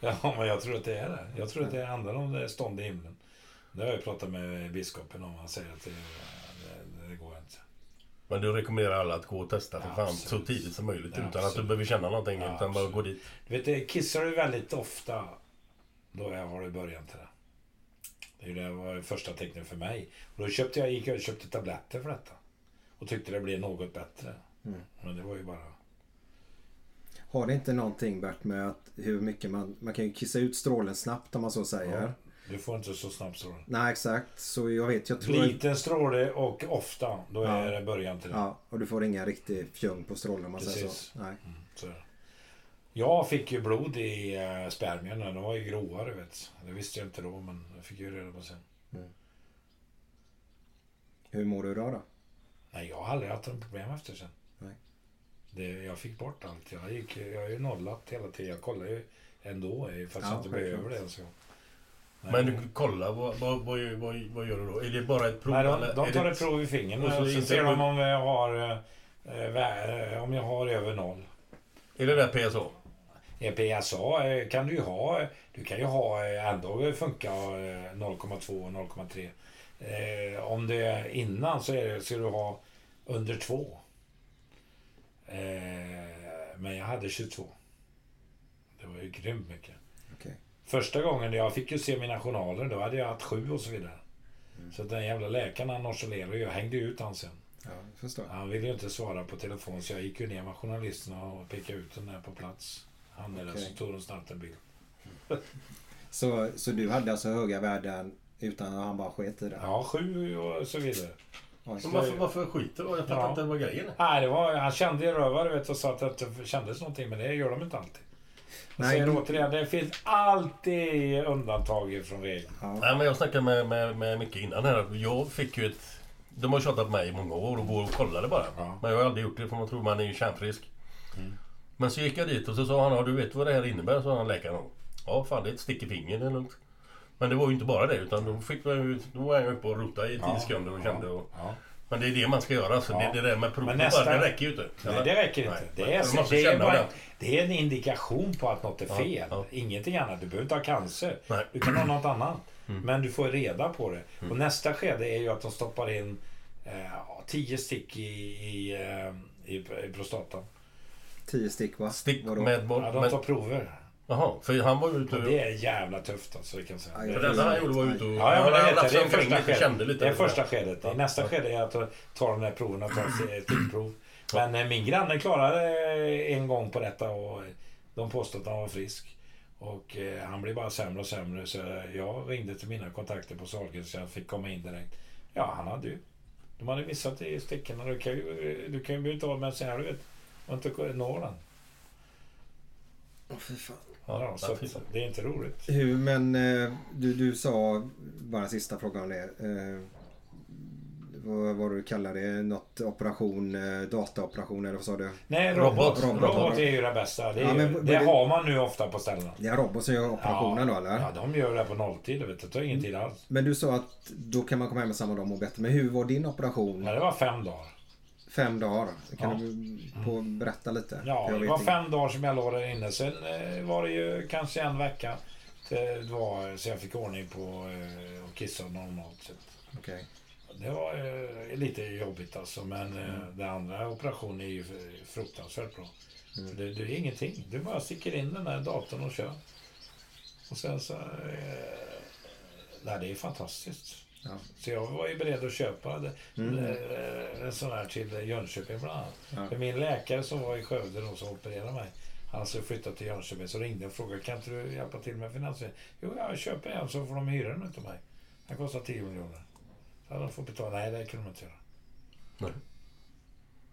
Ja, men jag tror att det är det. Jag tror att det handlar om det stånd i himlen. Det har jag pratat med biskopen om. Han säger att det, det, det går inte. Men du rekommenderar alla att gå och testa för fan Absolut. så tidigt som möjligt. Ja, utan att du absolut. behöver känna någonting. Ja, utan bara absolut. gå dit. Du vet, kissar du väldigt ofta. Då jag har det början till det. Det är ju det var det första tecknet för mig. Och då köpte jag, gick jag och köpte tabletter för detta. Och tyckte det blev något bättre. Mm. Men det var ju bara... Har det inte någonting Bert med att hur mycket man... Man kan ju kissa ut strålen snabbt om man så säger. Ja, du får inte så snabbt stråle. Nej exakt. Så jag vet, jag tror... Liten stråle och ofta. Då Ja. är det början till det. Ja, och du får ingen riktig fjung på strålen om man säger Precis. så. Nej. Så är det. Jag fick ju blod i äh, spermierna. De var ju grova, du vet. Det visste jag inte då, men jag fick ju reda på sen. Hur mår du idag då? Nej, jag har aldrig haft något problem efter sen. Nej. Det, jag fick bort allt. Jag, gick, jag har ju nollat hela tiden. Jag kollar ju ändå, eh, fast Ja, jag inte behöver det. Så. Nej. Men du, kolla, vad, vad, vad, vad, gör du då? Är det bara ett prov? Nej, de, de tar det ett prov i fingrarna Och så så, ser de om jag har, eh, eh, om jag har över noll. Är det där PSA? PSA kan du ju ha. Du kan ju ha ändå funka eh, 0,2 och 0,3. Eh, om det är innan så är det, ska du ha under 2. Eh, men jag hade 22. Det var ju grymt mycket. Okej. Första gången jag fick ju se mina journaler, då hade jag haft 7 och så vidare. Så den jävla läkaren han nonchalerade och jag hängde ut han sen. Ja. Han ville ju inte svara på telefon så jag gick ju ner med journalisterna och pekade ut den där på plats. Han där Okej. så tog de snabbt en bild. Så, så du hade alltså höga värden utan att han bara sket i det? Ja, sju och så vidare. Men varför, varför skiter du? Jag fattar Ja. inte vad grejen är. Nej, det var, han kände ju rövare vet, och sa att det inte kändes någonting, men det gör de inte alltid. Jag Nej, säger du- återigen, det finns alltid undantag från regeln. Nej, men jag snackade med, med, med Micke innan här. att Jag fick ju ett... De har tjatat på mig i många år och går och kollade bara. Ja. Men jag har aldrig gjort det för man tror man är ju kärnfrisk. Mm. Men så gick jag dit och så sa han, ja, du vet vad det här innebär? Så han läkaren. Ja, fan det är ett stick i fingret, det är lugnt. Men det var ju inte bara det utan då, fick jag, ju- då var jag uppe och rotade i tio Ja. sekunder och Ja. kände och... Ja. Men det är det man ska göra. Så Ja. det, det där med prov Men bara, nästa- det räcker ju inte. Nej, det räcker inte. Nej. Det, är, måste det, är bara, det är en indikation på att något är Ja, fel. ja. Ingenting annat. Du behöver inte ha cancer. Nej. Du kan ha något annat. Mm. Men du får reda på det. Mm. Och nästa skede är ju att de stoppar in eh, ja, tio stick i, i, eh, i, i prostatan. Tio stick va? Stick Vadå? med... boll- Ja, de tar prover. Jaha, för han var ute Och det är jävla tufft alltså. Det kan jag säga. Aj, För det enda han gjorde var ute och... Ja, ja, men det, jag. det är första skedet. kände lite. Det är första skedet. I nästa skede är att ta ta de här proverna, ta ett stickprov. Men eh, min granne klarade eh, en gång på detta och eh, de påstod att han var frisk. Och eh, han blev bara sämre och sämre så jag ringde till mina kontakter på Sahlgrenska så jag fick komma in direkt. Ja, han hade ju. De hade missat i stickorna. Du kan ju, du kan ju inte ha med sig här, du vet. Och inte nå den. Åh, fy fan. Ja, så det är inte roligt. Hur, men eh, du, du sa, bara en sista fråga om det. Eh, vad vad du kallar det? Något operation, eh, dataoperation eller vad sa du? Nej, robot. Robot. Robot, är ju det bästa. Det, Ja, ju, men det vad- har man nu ofta på ställena. Det är robot som gör operationen ja, då eller? Ja, de gör det på nolltid. Vet du. Det tar ingen tid alls. Men du sa att då kan man komma hem med samma dag och må bättre. Men hur var din operation? Ja, det var fem dagar. Fem dagar. Kan Ja. du på berätta lite? Ja, det var fem dagar som jag låg där inne. Sen eh, var det ju kanske en vecka. Det var, så jag fick ordning på eh, och kissa normalt sett. Okej. Det var eh, lite jobbigt alltså. Men eh, Mm. den andra operationen är ju fruktansvärt bra. Mm. Det, det är ingenting. Du bara sticker in den där datorn och kör. Och sen så... Eh, det är fantastiskt. Ja. Så jag var ju beredd att köpa det, Mm. eh, en sån här till Jönköping bland annat. Ja. För min läkare som var i Skövde då, som opererade mig. Han skulle flytta till Jönköping. Så ringde jag och frågade kan inte du hjälpa till med finansiering? Jo, jag köper en så får de hyra den utav mig. Den kostar 10 miljoner. Så hade de fått betala. Nej, det kunde de inte göra. Nej.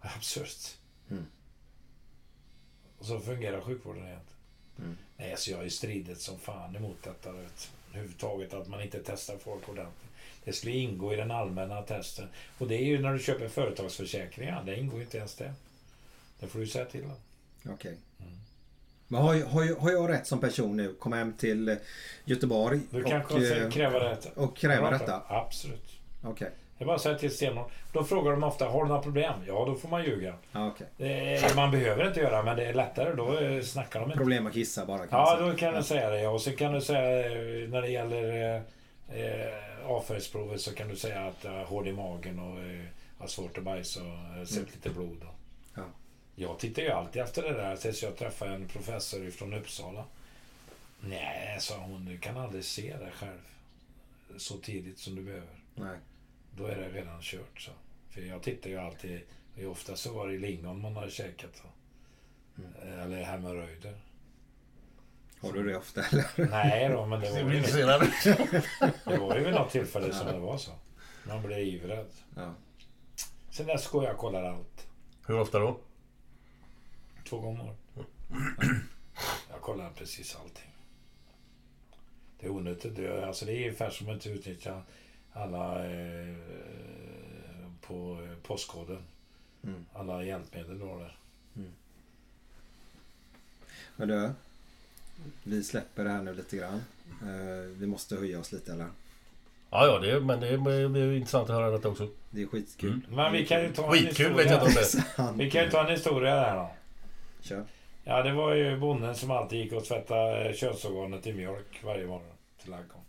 Absurt. Mm. Och så fungerar sjukvården igen. Mm. Nej, så jag har ju stridit som fan emot detta. Vet. Överhuvudtaget att man inte testar folk ordentligt. Det skulle ingå i den allmänna testen. Och det är ju när du köper företagsförsäkringar. Det ingår ju inte ens det. Det får du säga till dem. Okej. Mm. Men har, jag- har, har jag rätt som person nu? Komma hem till eh, Göteborg Du kan och, eh, och, kräva det. och kräva detta? Absolut. Okej. Det är bara att säga till stenhårt. Då frågar de ofta, har du några problem? Ja, då får man ljuga. Okej. Det man behöver inte göra, men det är lättare. Då eh, snackar de inte. Problem att kissa bara Ja, då kan du säga det. Och så kan du säga när det gäller eh, eh, avföringsprovet så kan du säga att jag har hård i magen och eh, har svårt att bajsa och eh, sett Mm. lite blod. Ja. Jag tittar ju alltid efter det där tills jag träffar en professor från Uppsala. Nej, sa hon, du kan aldrig se det själv så tidigt som du behöver. Nej. Då är det redan kört. Så. För jag tittar ju alltid, ofta så var det lingon man hade käkat. Mm. Eller hemorrojder. Har du det ofta eller? Nej då, men det var ju... Det var ju vid något tillfälle som det var så. Man blev livrädd. Ja. Sen dess går jag och kollar allt. Hur ofta då? Två gånger. Jag kollar precis allting. Det är onödigt. Det är, alltså det är ungefär som att inte utnyttja alla eh, på eh, postkoden. Mm. Alla hjälpmedel du har där. Men du, vi släpper det här nu lite grann. Eh, vi måste höja oss lite eller? Ja, ja, det, men det blir ju intressant att höra detta också. Det är skitkul. Men vi kan ju ta en Skitkul historia. vet jag inte om det. Vi kan ju ta en historia där då. Kör. Ja, det var ju bonden som alltid gick och tvättade könsorganet i mjölk varje morgon till ladugården.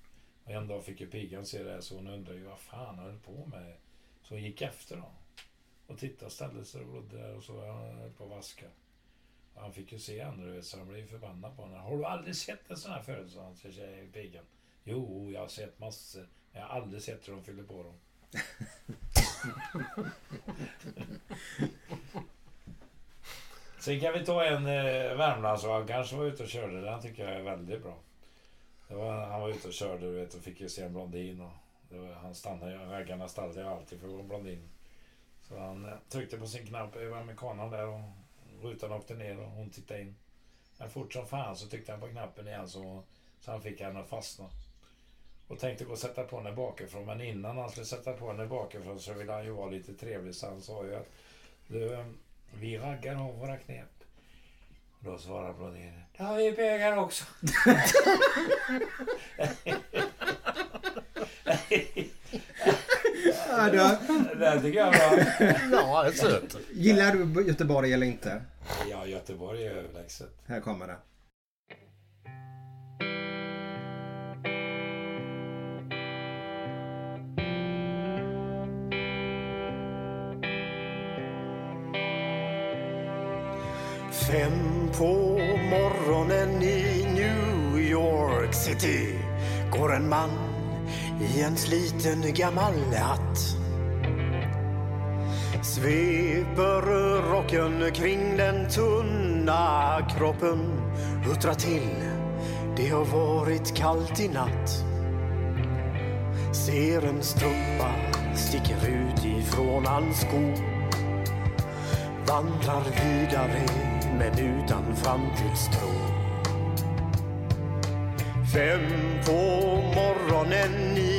Och en dag fick ju pigan se det här, så hon undrade ju vad fan han höll på med. Så hon gick efter då. Och tittade, ställde sig och glodde där och så han höll på att vaska. Han fick ju se henne, du vet, så han blev ju förbannad på henne. Har du aldrig sett en sån här förut? sa han till tjej- pigan. Jo, jag har sett massor. Men jag har aldrig sett hur de fyller på dem. Sen kan vi ta en eh, Värmlandsraggare som var ute och körde. Den tycker jag är väldigt bra. Var, han var ute och körde du vet, och fick ju se en blondin. Och var, han stannade, ju- raggarna stannade ju alltid för vara blondin. Så han eh, tryckte på sin knapp över amerikanen där och rutan åkte ner och hon tittade in. Men fort som fan så tryckte han på knappen igen så, så han fick henne att fastna. Och tänkte gå och sätta på henne bakifrån. Men innan han skulle sätta på henne bakifrån så ville han ju vara lite trevlig. Så han sa ju att du, eh, vi raggar har våra knep. Och då svarade blondinen. Det har vi bögar också. Ja, du, Det tycker jag var... Ja, det är söt. Gillar du Göteborg eller inte? Ja, Göteborg är överlägset. Här kommer det. Fem på morgonen i New York City går en man i en sliten gammal hatt. Sveper rocken kring den tunna kroppen, huttrar till. Det har varit kallt i natt. Ser en strumpa sticker ut ifrån hans sko vandrar vidare men utan framtidstro. Fem på morgonen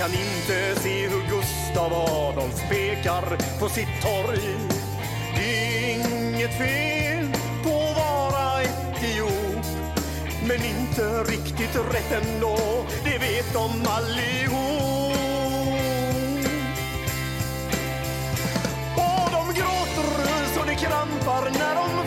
Kan inte se hur Gustav Adolf pekar på sitt torg. Det är inget fel på att vara etiop men inte riktigt rätt ändå, det vet de allihop. Och de gråter så det krampar när de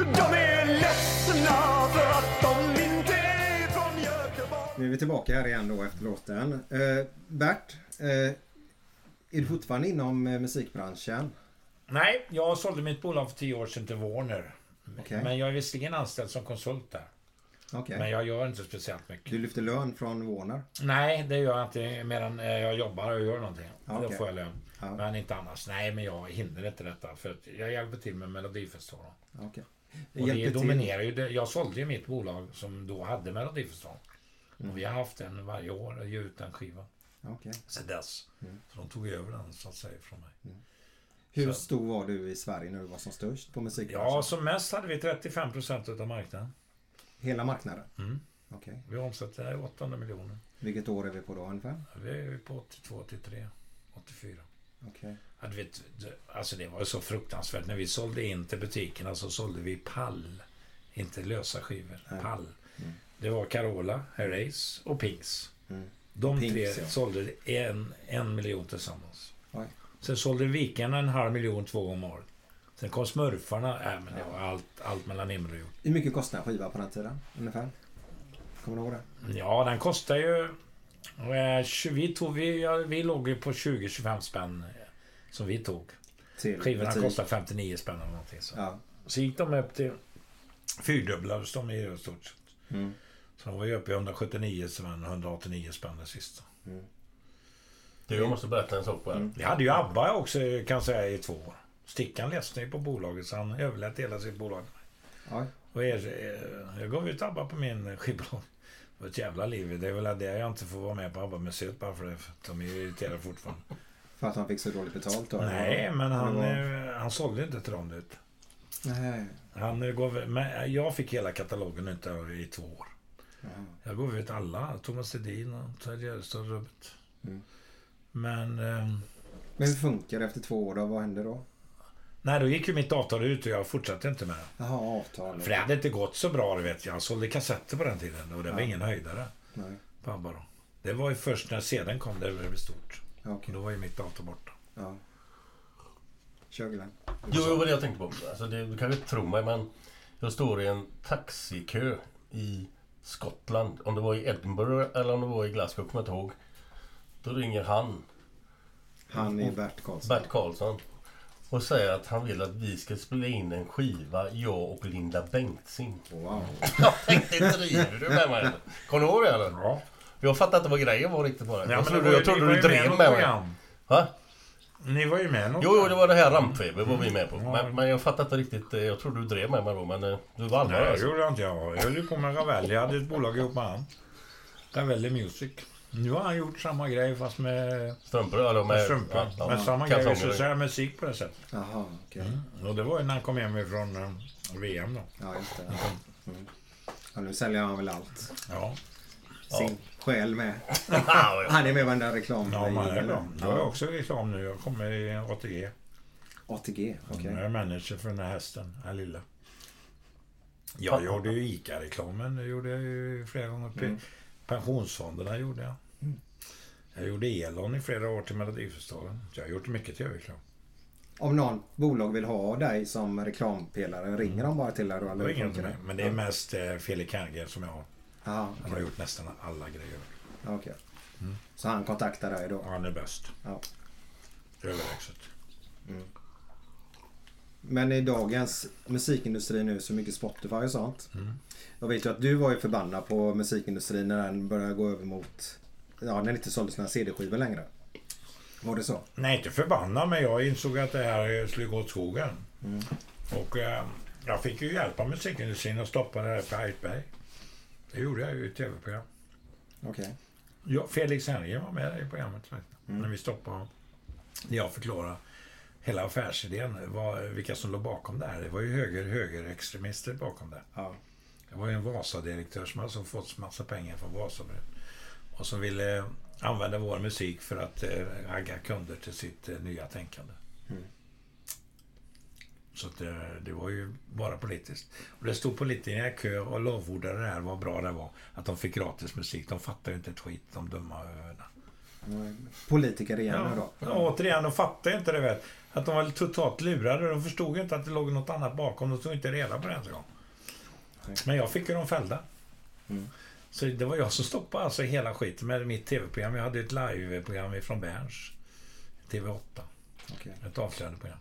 De är ledsna för att de inte är från Göteborg. Nu är vi tillbaka här igen då efter låten. Eh, Bert, eh, är du fortfarande inom eh, musikbranschen? Nej, jag sålde mitt bolag för tio år sedan till Warner. Okej. Men jag är visserligen anställd som konsult där. Okej. Men jag gör inte speciellt mycket. Du lyfter lön från Warner? Nej, det gör jag inte. Medan eh, jag jobbar och gör någonting. Ja, Då får jag lön. Ja. Men inte annars. Nej, men jag hinner inte detta. För att jag hjälper till med Melodifestivalen. Okej. Och det dominerar ju. Det. Jag sålde ju mitt bolag som då hade Melodifestivalen. Mm. Och vi har haft den varje år och ger ut den skivan. Okej. Sen dess. Mm. Så de tog över den så att säga från mig. Hur Så- stor var du i Sverige när du var som störst på musikbranschen? Ja, som mest hade vi 35 procent av marknaden. Hela marknaden? Mm. Okej. Vi omsätter 800 miljoner. Vilket år är vi på då ungefär? Vi är på 82, 83, 84. Okej. Ja, du vet, alltså det var ju så fruktansvärt. När vi sålde in till butikerna så sålde vi pall. Inte lösa skivor. Nej. Pall. Mm. Det var Carola, Herreys och Pinks. Mm. De Pinks, tre ja. sålde en, en miljon tillsammans. Oj. Sen sålde Vikarna en halv miljon två gånger om året. Sen kom Smurfarna. Äh, men det var allt, allt mellan himmel och jord. Hur mycket kostar en skiva på den tiden? Ungefär? Kommer du ihåg det? Ja, den kostar ju... eh, 20 Vi, tog, vi, ja, vi låg ju på 20-25 spänn eh, som vi tog. Till Skivorna butik. kostar 59 spänn eller någonting. Så. Ja. så gick de upp till... Fyrdubblades de i stort sett. Mm. Så de var ju uppe i 179 spänn, 189 spänn det sista. Du, jag måste berätta en sak på Mm. Vi hade ju ABBA också kan jag säga i två år. Stickan ledsnade ju på bolaget så han överlät hela sitt bolag. Oj. Och er, eh, jag gav ut ABBA på min skivbolag. Det var ett jävla liv. Det är väl det jag inte får vara med på ABBA-museet bara för det. De är ju irriterade fortfarande. För att han fick så dåligt betalt då? Nej, men han, var- eh, han sålde inte till dem. Nej. Han eh, gav, men jag fick hela katalogen inte i två år. Ja. Jag gav ut alla. Thomas Ledin och Ted Gärdestad och. Mm. Men... Eh, Men hur funkar det efter två år då? Vad hände då? Nej, då gick ju mitt avtal ut och jag fortsatte inte med det. Jaha, avtal. För det hade inte gått så bra, du vet. Jag sålde kassetter på den tiden och det var Ja. ingen höjdare Nej. då. Det var ju först när sedan kom det blev stort. Okej. Då var ju mitt dator borta. Ja. Kör Glenn. Jo, det var det jag tänkte på. Alltså, det, du kanske inte tror mig, men jag står i en taxikö i Skottland. Om det var i Edinburgh eller om det var i Glasgow, kommer jag inte ihåg. Då ringer han, Han är Bert Karlsson. Bert Karlsson, och säger att han vill att vi ska spela in en skiva, jag och Linda Bengtzing. Wow. Jag tänkte, driver du med mig eller? Kommer du ihåg det eller? Ja. Jag fattade inte vad grejen var riktigt bara. Ja, jag trodde, det jag trodde du med drev något med mig. Va? Ni var ju med något Jo, jo, det var det här ramp-tv var vi med på. Ja. Men, men jag fattade inte riktigt. eh, Jag trodde du drev med mig då, men eh, du var allvar Nej, det alltså. gjorde jag inte. Jag höll ju på med Ravelli. Jag hade ett bolag ihop med han. Ravelli Music. Nu har han gjort samma grej fast med, Strumpor eller med med... strumpor. ja, ja, men samma grej, så säger musik på det sättet. Jaha, okej. Mm. Och det var ju när han kom hem ifrån eh, VM då. Ja, just det. Mm. Ja, nu säljer han väl allt. Ja. Sin själ med. Ja, Han är med i varenda reklam. Ja, man är bra. Jag har också reklam nu. Jag kommer i ATG. ATG, okej. Jag är manager för den här hästen, den här lilla. Jag gjorde ju ICA-reklamen. Det gjorde jag ju flera gånger. Mm. Pensionsfonderna gjorde jag. Jag gjorde Elon i flera år till Melodifestivalen. Jag har gjort mycket tv-reklam. Om någon bolag vill ha dig som reklampelare, ringer de bara till dig då? Eller till det? mig. Men det är mest eh, Felix Herngren som jag har. Ja, Han har gjort nästan alla grejer. Okej. Så han kontaktar dig då? Han är bäst. Ja. Överlägset. Men i dagens musikindustri nu så mycket Spotify och sånt. Jag vet ju att du var ju förbannad på musikindustrin när den började gå över mot... Ja, när det inte såldes några CD-skivor längre. Var det så? Nej, inte förbannad, men jag insåg att det här skulle gå åt skogen. Och eh, jag fick ju hjälp av musikindustrin att stoppa det här på Aitberg. Det gjorde jag ju i ett tv-program. Okej. Ja, Felix Herngren var med i programmet faktiskt. När vi stoppade. När jag förklarade hela affärsidén. Vad, vilka som låg bakom det här. Det var ju höger, högerextremister bakom det. Ja. Det var ju en Vasa-direktör som hade fått massa pengar från Wasabröd. Och som ville eh, använda vår musik för att eh, ragga kunder till sitt eh, nya tänkande. Så att, eh, det var ju bara politiskt. Och det stod politiker i kö och lovordade det här, vad bra det var. Att de fick gratis musik. De fattar ju inte ett skit, de dumma öarna. Politiker igen Ja, då? ja, återigen, de fattar inte det. Vet. Att de var totalt lurade. De förstod ju inte att det låg något annat bakom. De tog inte reda på det ens en gång. Men jag fick ju dem fällda. Så det var jag som stoppade alltså hela skiten med mitt tv-program. Jag hade ett live-program från Berns. TV8. Okej. Ett avslöjande program.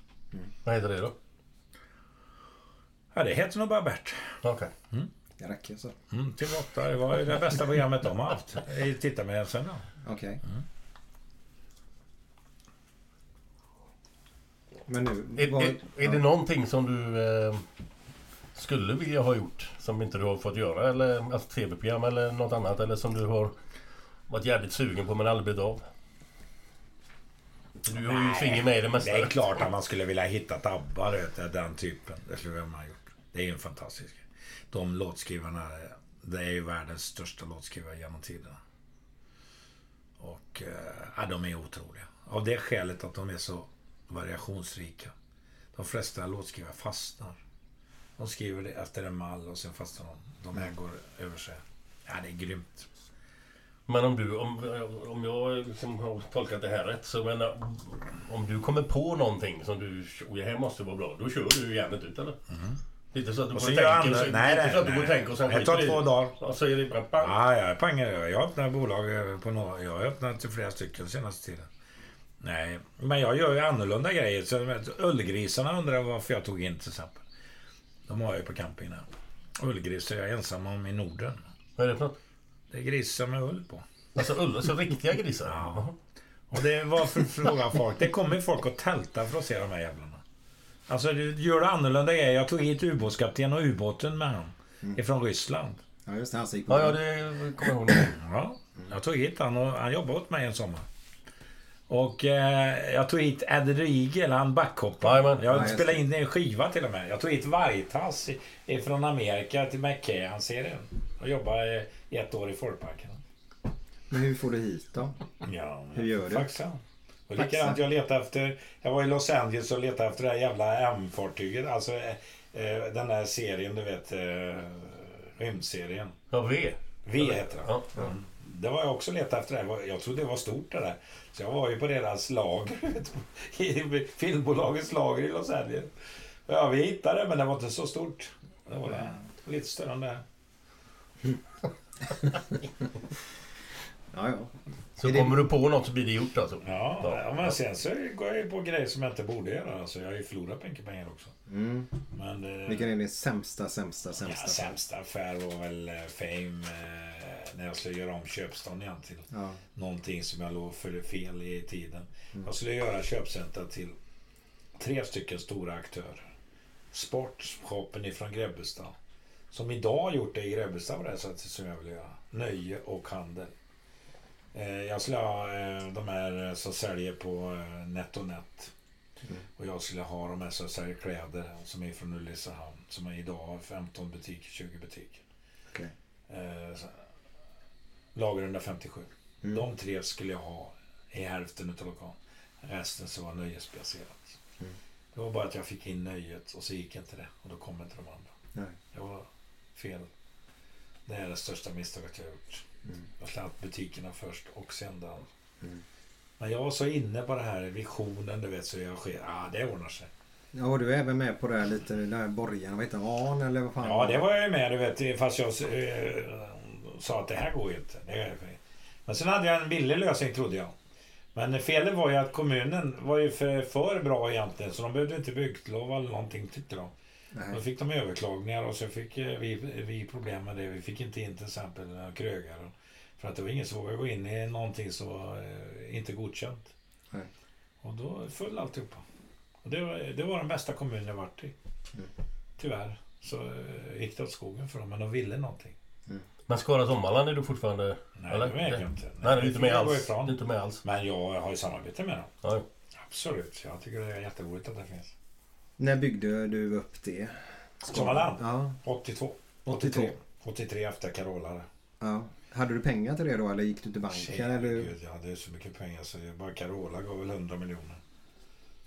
Vad heter det då? Ja, det heter nog bara Bert. Okej. Det räcker så. Mm, TV8, det var ju det bästa programmet de har haft. i Tittarmeddelsen då. Okej. Men nu... Är, är, är det någonting som du eh, skulle vilja ha gjort som inte du har fått göra? Eller alltså tv-program eller något annat? Eller som du har varit jävligt sugen på men aldrig blivit av? Du har ju finger med i det mesta. Det är klart att man skulle vilja hitta tabbar, vet den typen. Det skulle man ha gjort. Det är ju en fantastisk grej. De låtskrivarna, det är ju världens största låtskrivare genom tiderna. Och eh, ja, de är otroliga. Av det skälet att de är så variationsrika. De flesta låtskrivare fastnar. De skriver det efter en mall och sen fastnar de. De här går över sig. Ja, det är grymt. Men om du, om, om jag liksom har tolkat det här rätt så menar, om du kommer på någonting som du, oh, det här måste vara bra, då kör du järnet ut eller? Är inte så att du Och går och tänker, så, nej, inte så att du nej, går och tänker och sen det tar två dagar. Och så är det bara bang. Ja, jag är pangar. Jag öppnar bolag eh, på några. Jag har öppnat till flera stycken senaste tiden. Nej, men jag gör ju annorlunda grejer. Så, ullgrisarna undrar varför jag tog in till exempel. De har jag ju på campingen här. Ullgrisar jag är ensam om i Norden. Vad är det för något? Det är grisar med ull på. Alltså ull, alltså riktiga grisar? Ja. Och det var för fråga folk. Det kommer folk att tälta för att se de här jävlarna. Alltså, du gör det annorlunda grejer. Jag tog hit ubåtskapten och ubåten med han. Ifrån Ryssland. Ja, just det. Han gick på Ja, ja, det kommer jag ihåg. Ja, jag tog hit han och han jobbade åt mig en sommar. Och eh, jag tog hit the Eagle, han backhoppade. Jajamän. Jag Ja, spelade in en skiva till och med. Jag tog hit Vargtass från Amerika till McCann-serien. Och jobbade i ett år i Folkparken. Men hur får du hit dem? Ja, Hur gör du? Faxa. Och Faxa? likadant, jag letade efter... Jag var i Los Angeles och letade efter det här jävla M-fartyget. Alltså eh, eh, den där serien, du vet. Eh, rymdserien. Ja, V. V heter den. Ja. Mm. det var jag också letat efter. Det. Jag trodde det var stort det där. Så jag var ju på deras lager. Filmbolagets lager i Los Angeles. Ja, vi hittade det, men det var inte så stort. Det var det. lite större än det. Ja, ja. Så Är det- kommer du på något så blir det gjort alltså? Ja, ja, men sen så går jag ju på grejer som jag inte borde göra. Alltså, jag har ju förlorat mycket pengar också. Mm. Men, eh, Vilken är din sämsta, sämsta, Ja, sämsta? sämsta affär var väl eh, Fame eh, när jag skulle göra om köpstaden igen till Ja. någonting som jag låg för fel i tiden. Mm. Jag skulle göra köpcenter till tre stycken stora aktörer. Sportshoppen ifrån Grebbestad. Som idag har gjort det i Grebbestad på det sättet som jag vill göra. Nöje och handel. Eh, jag skulle ha eh, de här eh, som säljer på NetOnNet. Och jag skulle ha de här som säljer kläder som är från Ulricehamn. Som är idag har 15 butiker, 20 butiker. Eh, så- lager 157. Mm. De tre skulle jag ha i hälften utav lokalen. Resten så var nöjesbaserat. Mm. Det var bara att jag fick in nöjet och så gick inte det. Och då kom inte de andra. Nej. Det var fel. Det är det största misstaget jag har gjort. Mm. Jag ha haft butikerna först och sen andra. Mm. Men jag var så inne på det här visionen, du vet, så jag sker. Ja, det ordnar sig. Ja, du är även med på det här lite, den här borgen, vad heter den? Arn eller vad fan? Ja, det var jag ju med, du vet, fast jag eh, sa att det här går ju inte. Men sen hade jag en billig lösning, trodde jag. Men felet var ju att kommunen var ju för, för bra egentligen, så de behövde inte bygglov eller någonting, tyckte de. Nej. Då fick de överklagningar och så fick eh, vi, vi problem med det. Vi fick inte in till exempel några krögare. För att det var ingen som vågade gå in i någonting som var eh, inte godkänt. Nej. Och då föll alltihopa. Och det, var, det var den bästa kommunen jag varit i. Mm. Tyvärr så eh, gick det åt skogen för dem, men de ville någonting. Men Skara Sommarland är du fortfarande... Nej, det vet jag inte. Nej, du är inte med alls. ifrån. Du är inte med alls. Men jag har ju samarbete med dem. Ja. Absolut. Jag tycker det är jätteroligt att det finns. När byggde du upp det? Sommarland? Ja. 82. 82. 83. 83 efter Carola. ja. Hade du pengar till det då eller gick du till banken? Tjej, eller? Gud, jag hade så mycket pengar så jag, bara Carola gav väl 100 miljoner.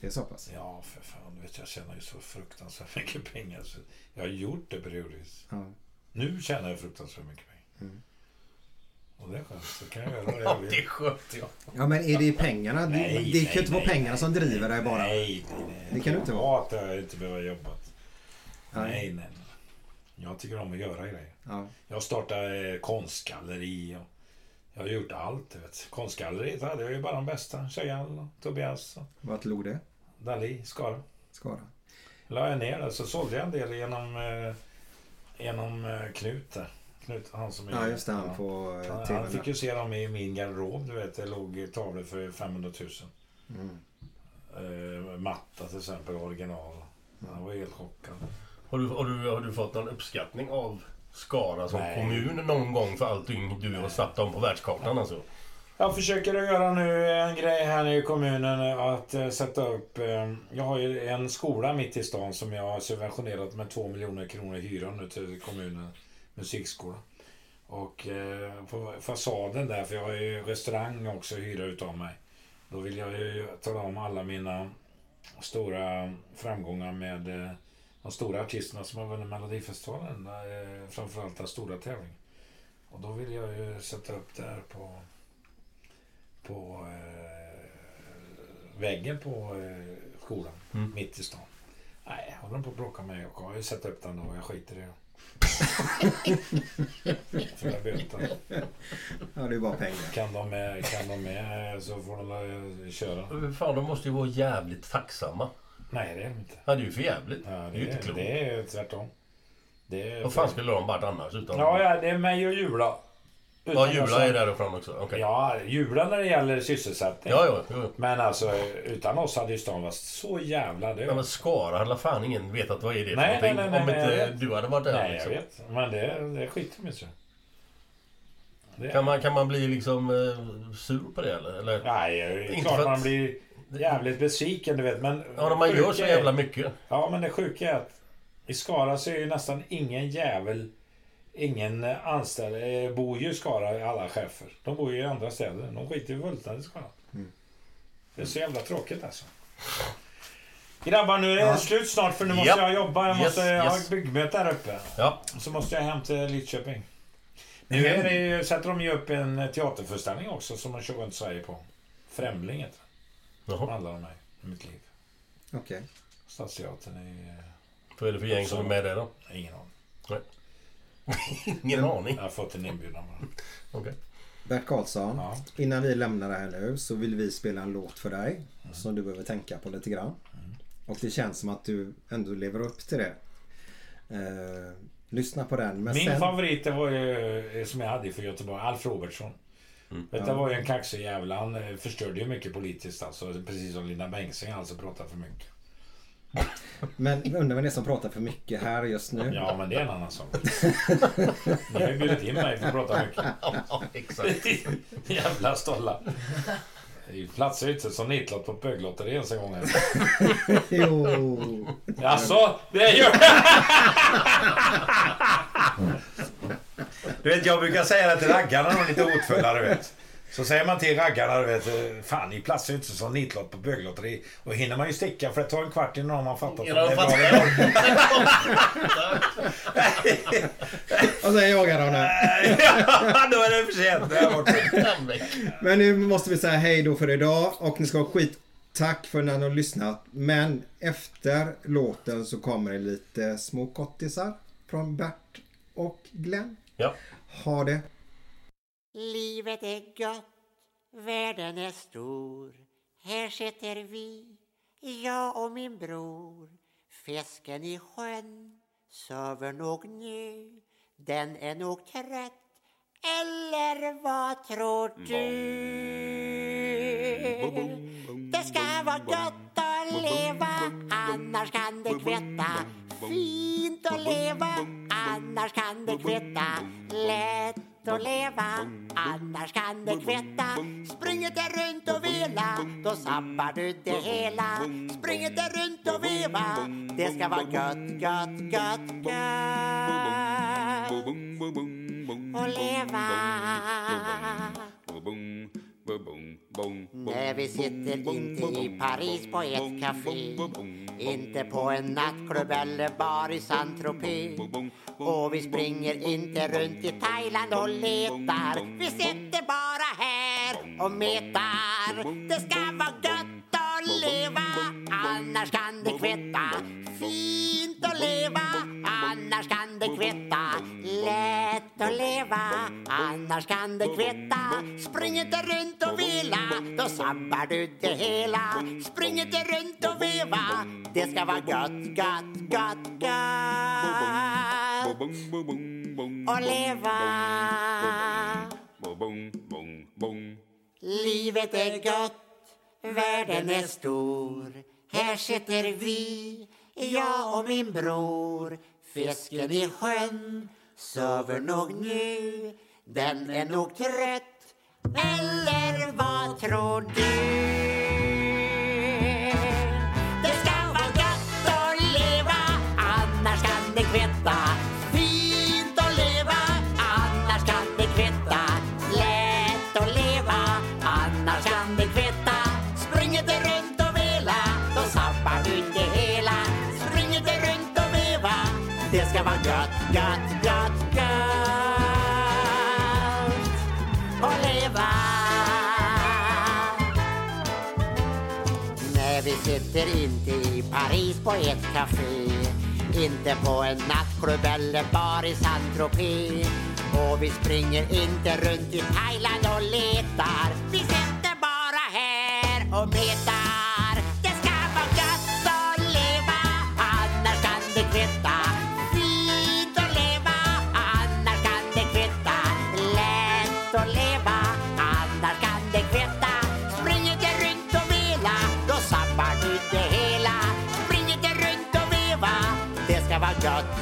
Det är så pass? Ja, för fan. Du vet, jag tjänar ju så fruktansvärt mycket pengar. Så jag har gjort det periodiskt. Ja. Nu tjänar jag fruktansvärt mycket pengar. Mm. Och det är skönt. Så kan jag göra Ja, jag vill. det är skönt ja. Ja men är det pengarna? Det, Nej, det kan nej, ju inte vara nej, pengarna nej. som driver dig bara. Nej, nej, nej. Det kan du inte vara. Ja, att jag inte behöver jobba. Nej. Nej, nej. Jag tycker om att göra grejer. Ja. Jag startade eh, konstgalleri och jag har gjort allt. Du vet. Konstgalleriet hade jag ju bara de bästa. Cheyenne och Tobias och Vart låg det? Dali, Skara. Skara? La jag ner det så sålde jag en del genom, eh, genom eh, Knut där. Knut, han som är... Ja just det, han på eh, Han, han fick ju se dem i min garderob, du vet. Det låg tavlor för 500 000. Mm. Eh, matta till exempel, original. Han var helt chockad. Har du, har, du, har du fått någon uppskattning av Skara som Nej. kommun någon gång för allting du har satt dem på världskartan alltså? Jag försöker att göra nu en grej här i kommunen att eh, sätta upp... Eh, jag har ju en skola mitt i stan som jag har subventionerat med 2 miljoner kronor i hyra nu till kommunen. Musikskola. Och eh, på fasaden där, för jag har ju restaurang också hyra utav mig. Då vill jag ju tala om alla mina stora framgångar med eh, de stora artisterna som har vunnit Melodifestivalen. Eh, framförallt den stora tävlingen. Och då vill jag ju sätta upp där på på eh, väggen på eh, skolan. Mm. Mitt i stan. Nej, håller på att bråka med. Jag har ju satt upp den och jag skiter i det. Jag böta. Ja det är bara pengar. Kan de med, kan de med så får de eh, köra. Fan, de måste ju vara jävligt tacksamma. Nej, det är de inte. Ja, det är ju för jävligt. Ja, det är det, ju inte är, klokt. det är tvärtom. Det är Vad fan skulle de varit annars utan... Ja, ja, det är mig och Jula. Ja, Jula oss- är därifrån också. Okej. Ja, Jula när det gäller sysselsättning. Ja, ja, jo. Men alltså, utan oss hade ju stan varit så jävla död. Ja, men Skara hade fan ingen vetat vad är det för Nej, nej, någonting. nej, om nej, inte du hade varit där. Nej, liksom. jag vet. Men det, det skiter de i. så. Det- Kan man, kan man bli liksom eh, sur på det eller? eller? Nej, det är Inte klart att- man blir jävligt besviken, du vet. Men Ja, när man gör så är- jävla mycket. Ja, men det sjuka är att i Skara så är ju nästan ingen jävel, ingen anställd, eh, bor ju i Skara, alla chefer. De bor ju i andra städer. De skiter ju fullständigt i Skara. Mm. Det är så jävla tråkigt alltså. Grabbar, nu är det Ja. slut snart för nu måste Japp. jag jobba. Jag Yes, måste ha yes. ett byggmöte här uppe. Ja. Så måste jag hem till Lidköping. Nu är det, ju- sätter de ju upp en teaterföreställning också som de kör runt Sverige på. Främling heter den. Som handlar om mig, om mitt liv. Okej. Stadsteatern i... Vad är det för gäng som är med där då? Ingen aning. Ingen aning. Jag har fått en inbjudan bara. Okej. Bert Karlsson, Ja. innan vi lämnar det här nu så vill vi spela en låt för dig. Mm. Som du behöver tänka på lite grann. Och det känns som att du ändå lever upp till det. Eh, lyssna på den. Men Min sen... favorit det var ju, eh, som jag hade för Göteborg, Alf Robertsson. Detta Ja. var ju en kaxig jävel. Han eh, förstörde ju mycket politiskt alltså. Precis som Linda Bengtzing alltså pratar för mycket. Men undrar vem det är som pratar för mycket här just nu? Ja, men det är en annan sak. Ni har ju bjudit in mig för att prata mycket. Ja, exakt. Jävla stollar. Det är ju ute som nitlott på böglotteri ens en gång. här. jo. Jaså? Det gör Du vet, jag brukar säga det till raggarna när de är lite hotfulla, du vet. Så säger man till raggarna, du vet, eh, fan ni platsar ju inte som nitlott på böglotteri. Och hinner man ju sticka för det tar en kvart innan de har fattat om det är bra. Och sen jagar de här. Ja, Då är det för sent. Men nu måste vi säga hej då för idag och ni ska ha skit tack för när ni har lyssnat. Men efter låten så kommer det lite små kottisar från Bert och Glenn. Ja. Ha det. Livet är gott, världen är stor. Här sitter vi, jag och min bror. Fisken i sjön sover nog nu. Den är nog trött, eller vad tror du? Det ska vara gott att leva, annars kan det kvitta. Fint att leva, annars kan det kvitta. Lätt att leva, annars kan det kvitta. Springer det runt och vela, då sabbar du det hela. Springer det runt och veva, det ska vara gött, gött, gött, gött. Och leva. När vi sitter inte i Paris på ett café Inte på en nattklubb eller bar i Saint-Tropez Och vi springer inte runt i Thailand och letar Vi sitter bara här och metar Det ska vara gött att leva Annars kan det kvitta Fint att leva Annars kan det kvitta. Lätt att leva Annars kan det kvitta. Spring inte runt och vila Då sabbar du det hela. Spring inte runt och veva Det ska vara gött, gött, gött, gött Och leva. Livet är gott Världen är stor. Här sitter vi jag och min bror. Fisken i sjön Sover nog nu. Den är nog trött. Eller vad tror du? Sitter inte i Paris på ett café Inte på en nattklubb eller bar i Saint-Tropez. Och vi springer inte runt i Thailand och letar. Vi sitter bara här och metar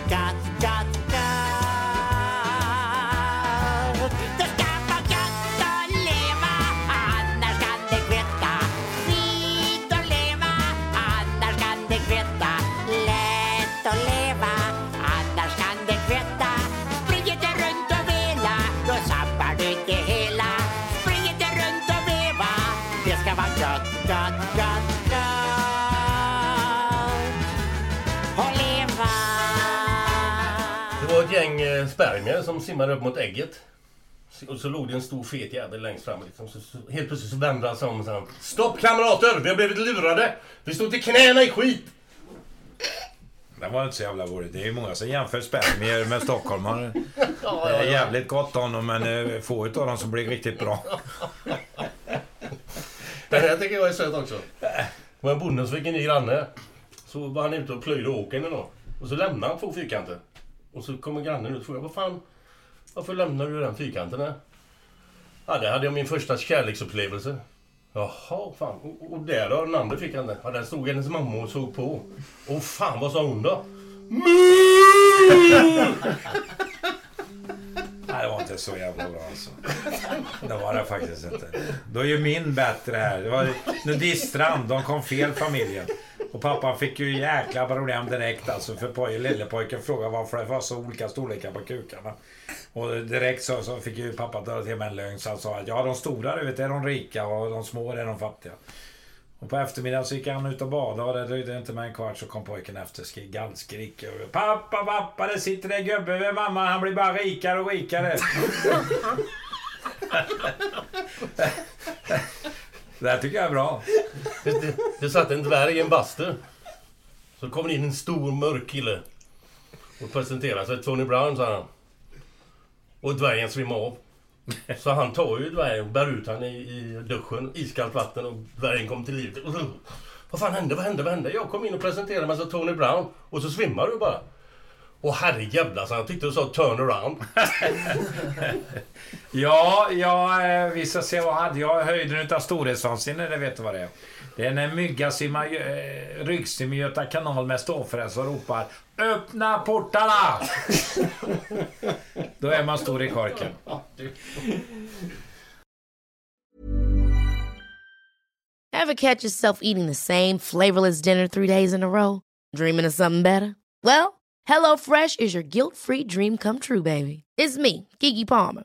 vara spermier som simmade upp mot ägget. Och så låg det en stor fet jävel längst fram. Liksom. Så, så, helt plötsligt så vände han sig om och sa Stopp kamrater! Vi har blivit lurade! Vi står till knäna i skit! Det var inte så jävla roligt. Det är ju många som jämför spermier med stockholmare. Ja, Det ja, är ja. jävligt gott om dem, men eh, få utav dem som blir riktigt bra. Den här tycker jag är söt också. Det var en bonde som fick en ny granne. Så var han ute och plöjde åkern en dag. Och så lämnade han två fyrkanter. Och så kommer grannen ut och frågar vad fan, varför lämnar du den fyrkanten här? Ja, det hade jag min första kärleksupplevelse. Jaha, fan. Och, och där då, den andra fyrkanten. Ja, där stod hennes mamma och såg på. Och fan, vad sa hon då? Nej, det var inte så jävla bra alltså. Det var det faktiskt inte. Då är ju min bättre här. Det var Nudiststrand. De kom fel familjen. Och pappa fick ju jäkla problem direkt alltså. För poj, lillepojken frågade varför det var så olika storlekar på kukarna. Och direkt så, så fick ju pappa dra till med en lögn. Så han sa att ja, de stora du vet, är de rika och de små är de fattiga. Och på eftermiddagen så gick han ut och badade och det dröjde inte med en kvart så kom pojken efter skri- gallskrik. Pappa, pappa, det sitter en gubbe med mamma. Han blir bara rikare och rikare. det här tycker jag är bra. Det, det, det satt en dvärg i en bastu. Så kom det in en stor mörk kille. Och presenterade sig. Tony Brown sa han. Och dvärgen svimmade av. Så han tar ju dvärgen och bär ut han i, i duschen. Iskallt vatten och dvärgen kom till. Och, vad fan hände? Vad hände? Vad hände? Jag kom in och presenterade mig som Tony Brown. Och så svimmar du bara. Och herrejävlar, så han tyckte du sa turn around. Ja, ja, eh, vi ska se vad hade jag. Höjden utav storhetsvansinne, det vet du vad det är. Det är när en mygga simmar eh, ryggsim i Göta kanal med ståfräs och ropar Öppna portarna! Då är man stor i korken. Ever catch yourself eating the same flavorless dinner three days in a row? Dreaming of something better? Well, HelloFresh is your guilt-free dream come true, baby. It's me, Kiki Palmer.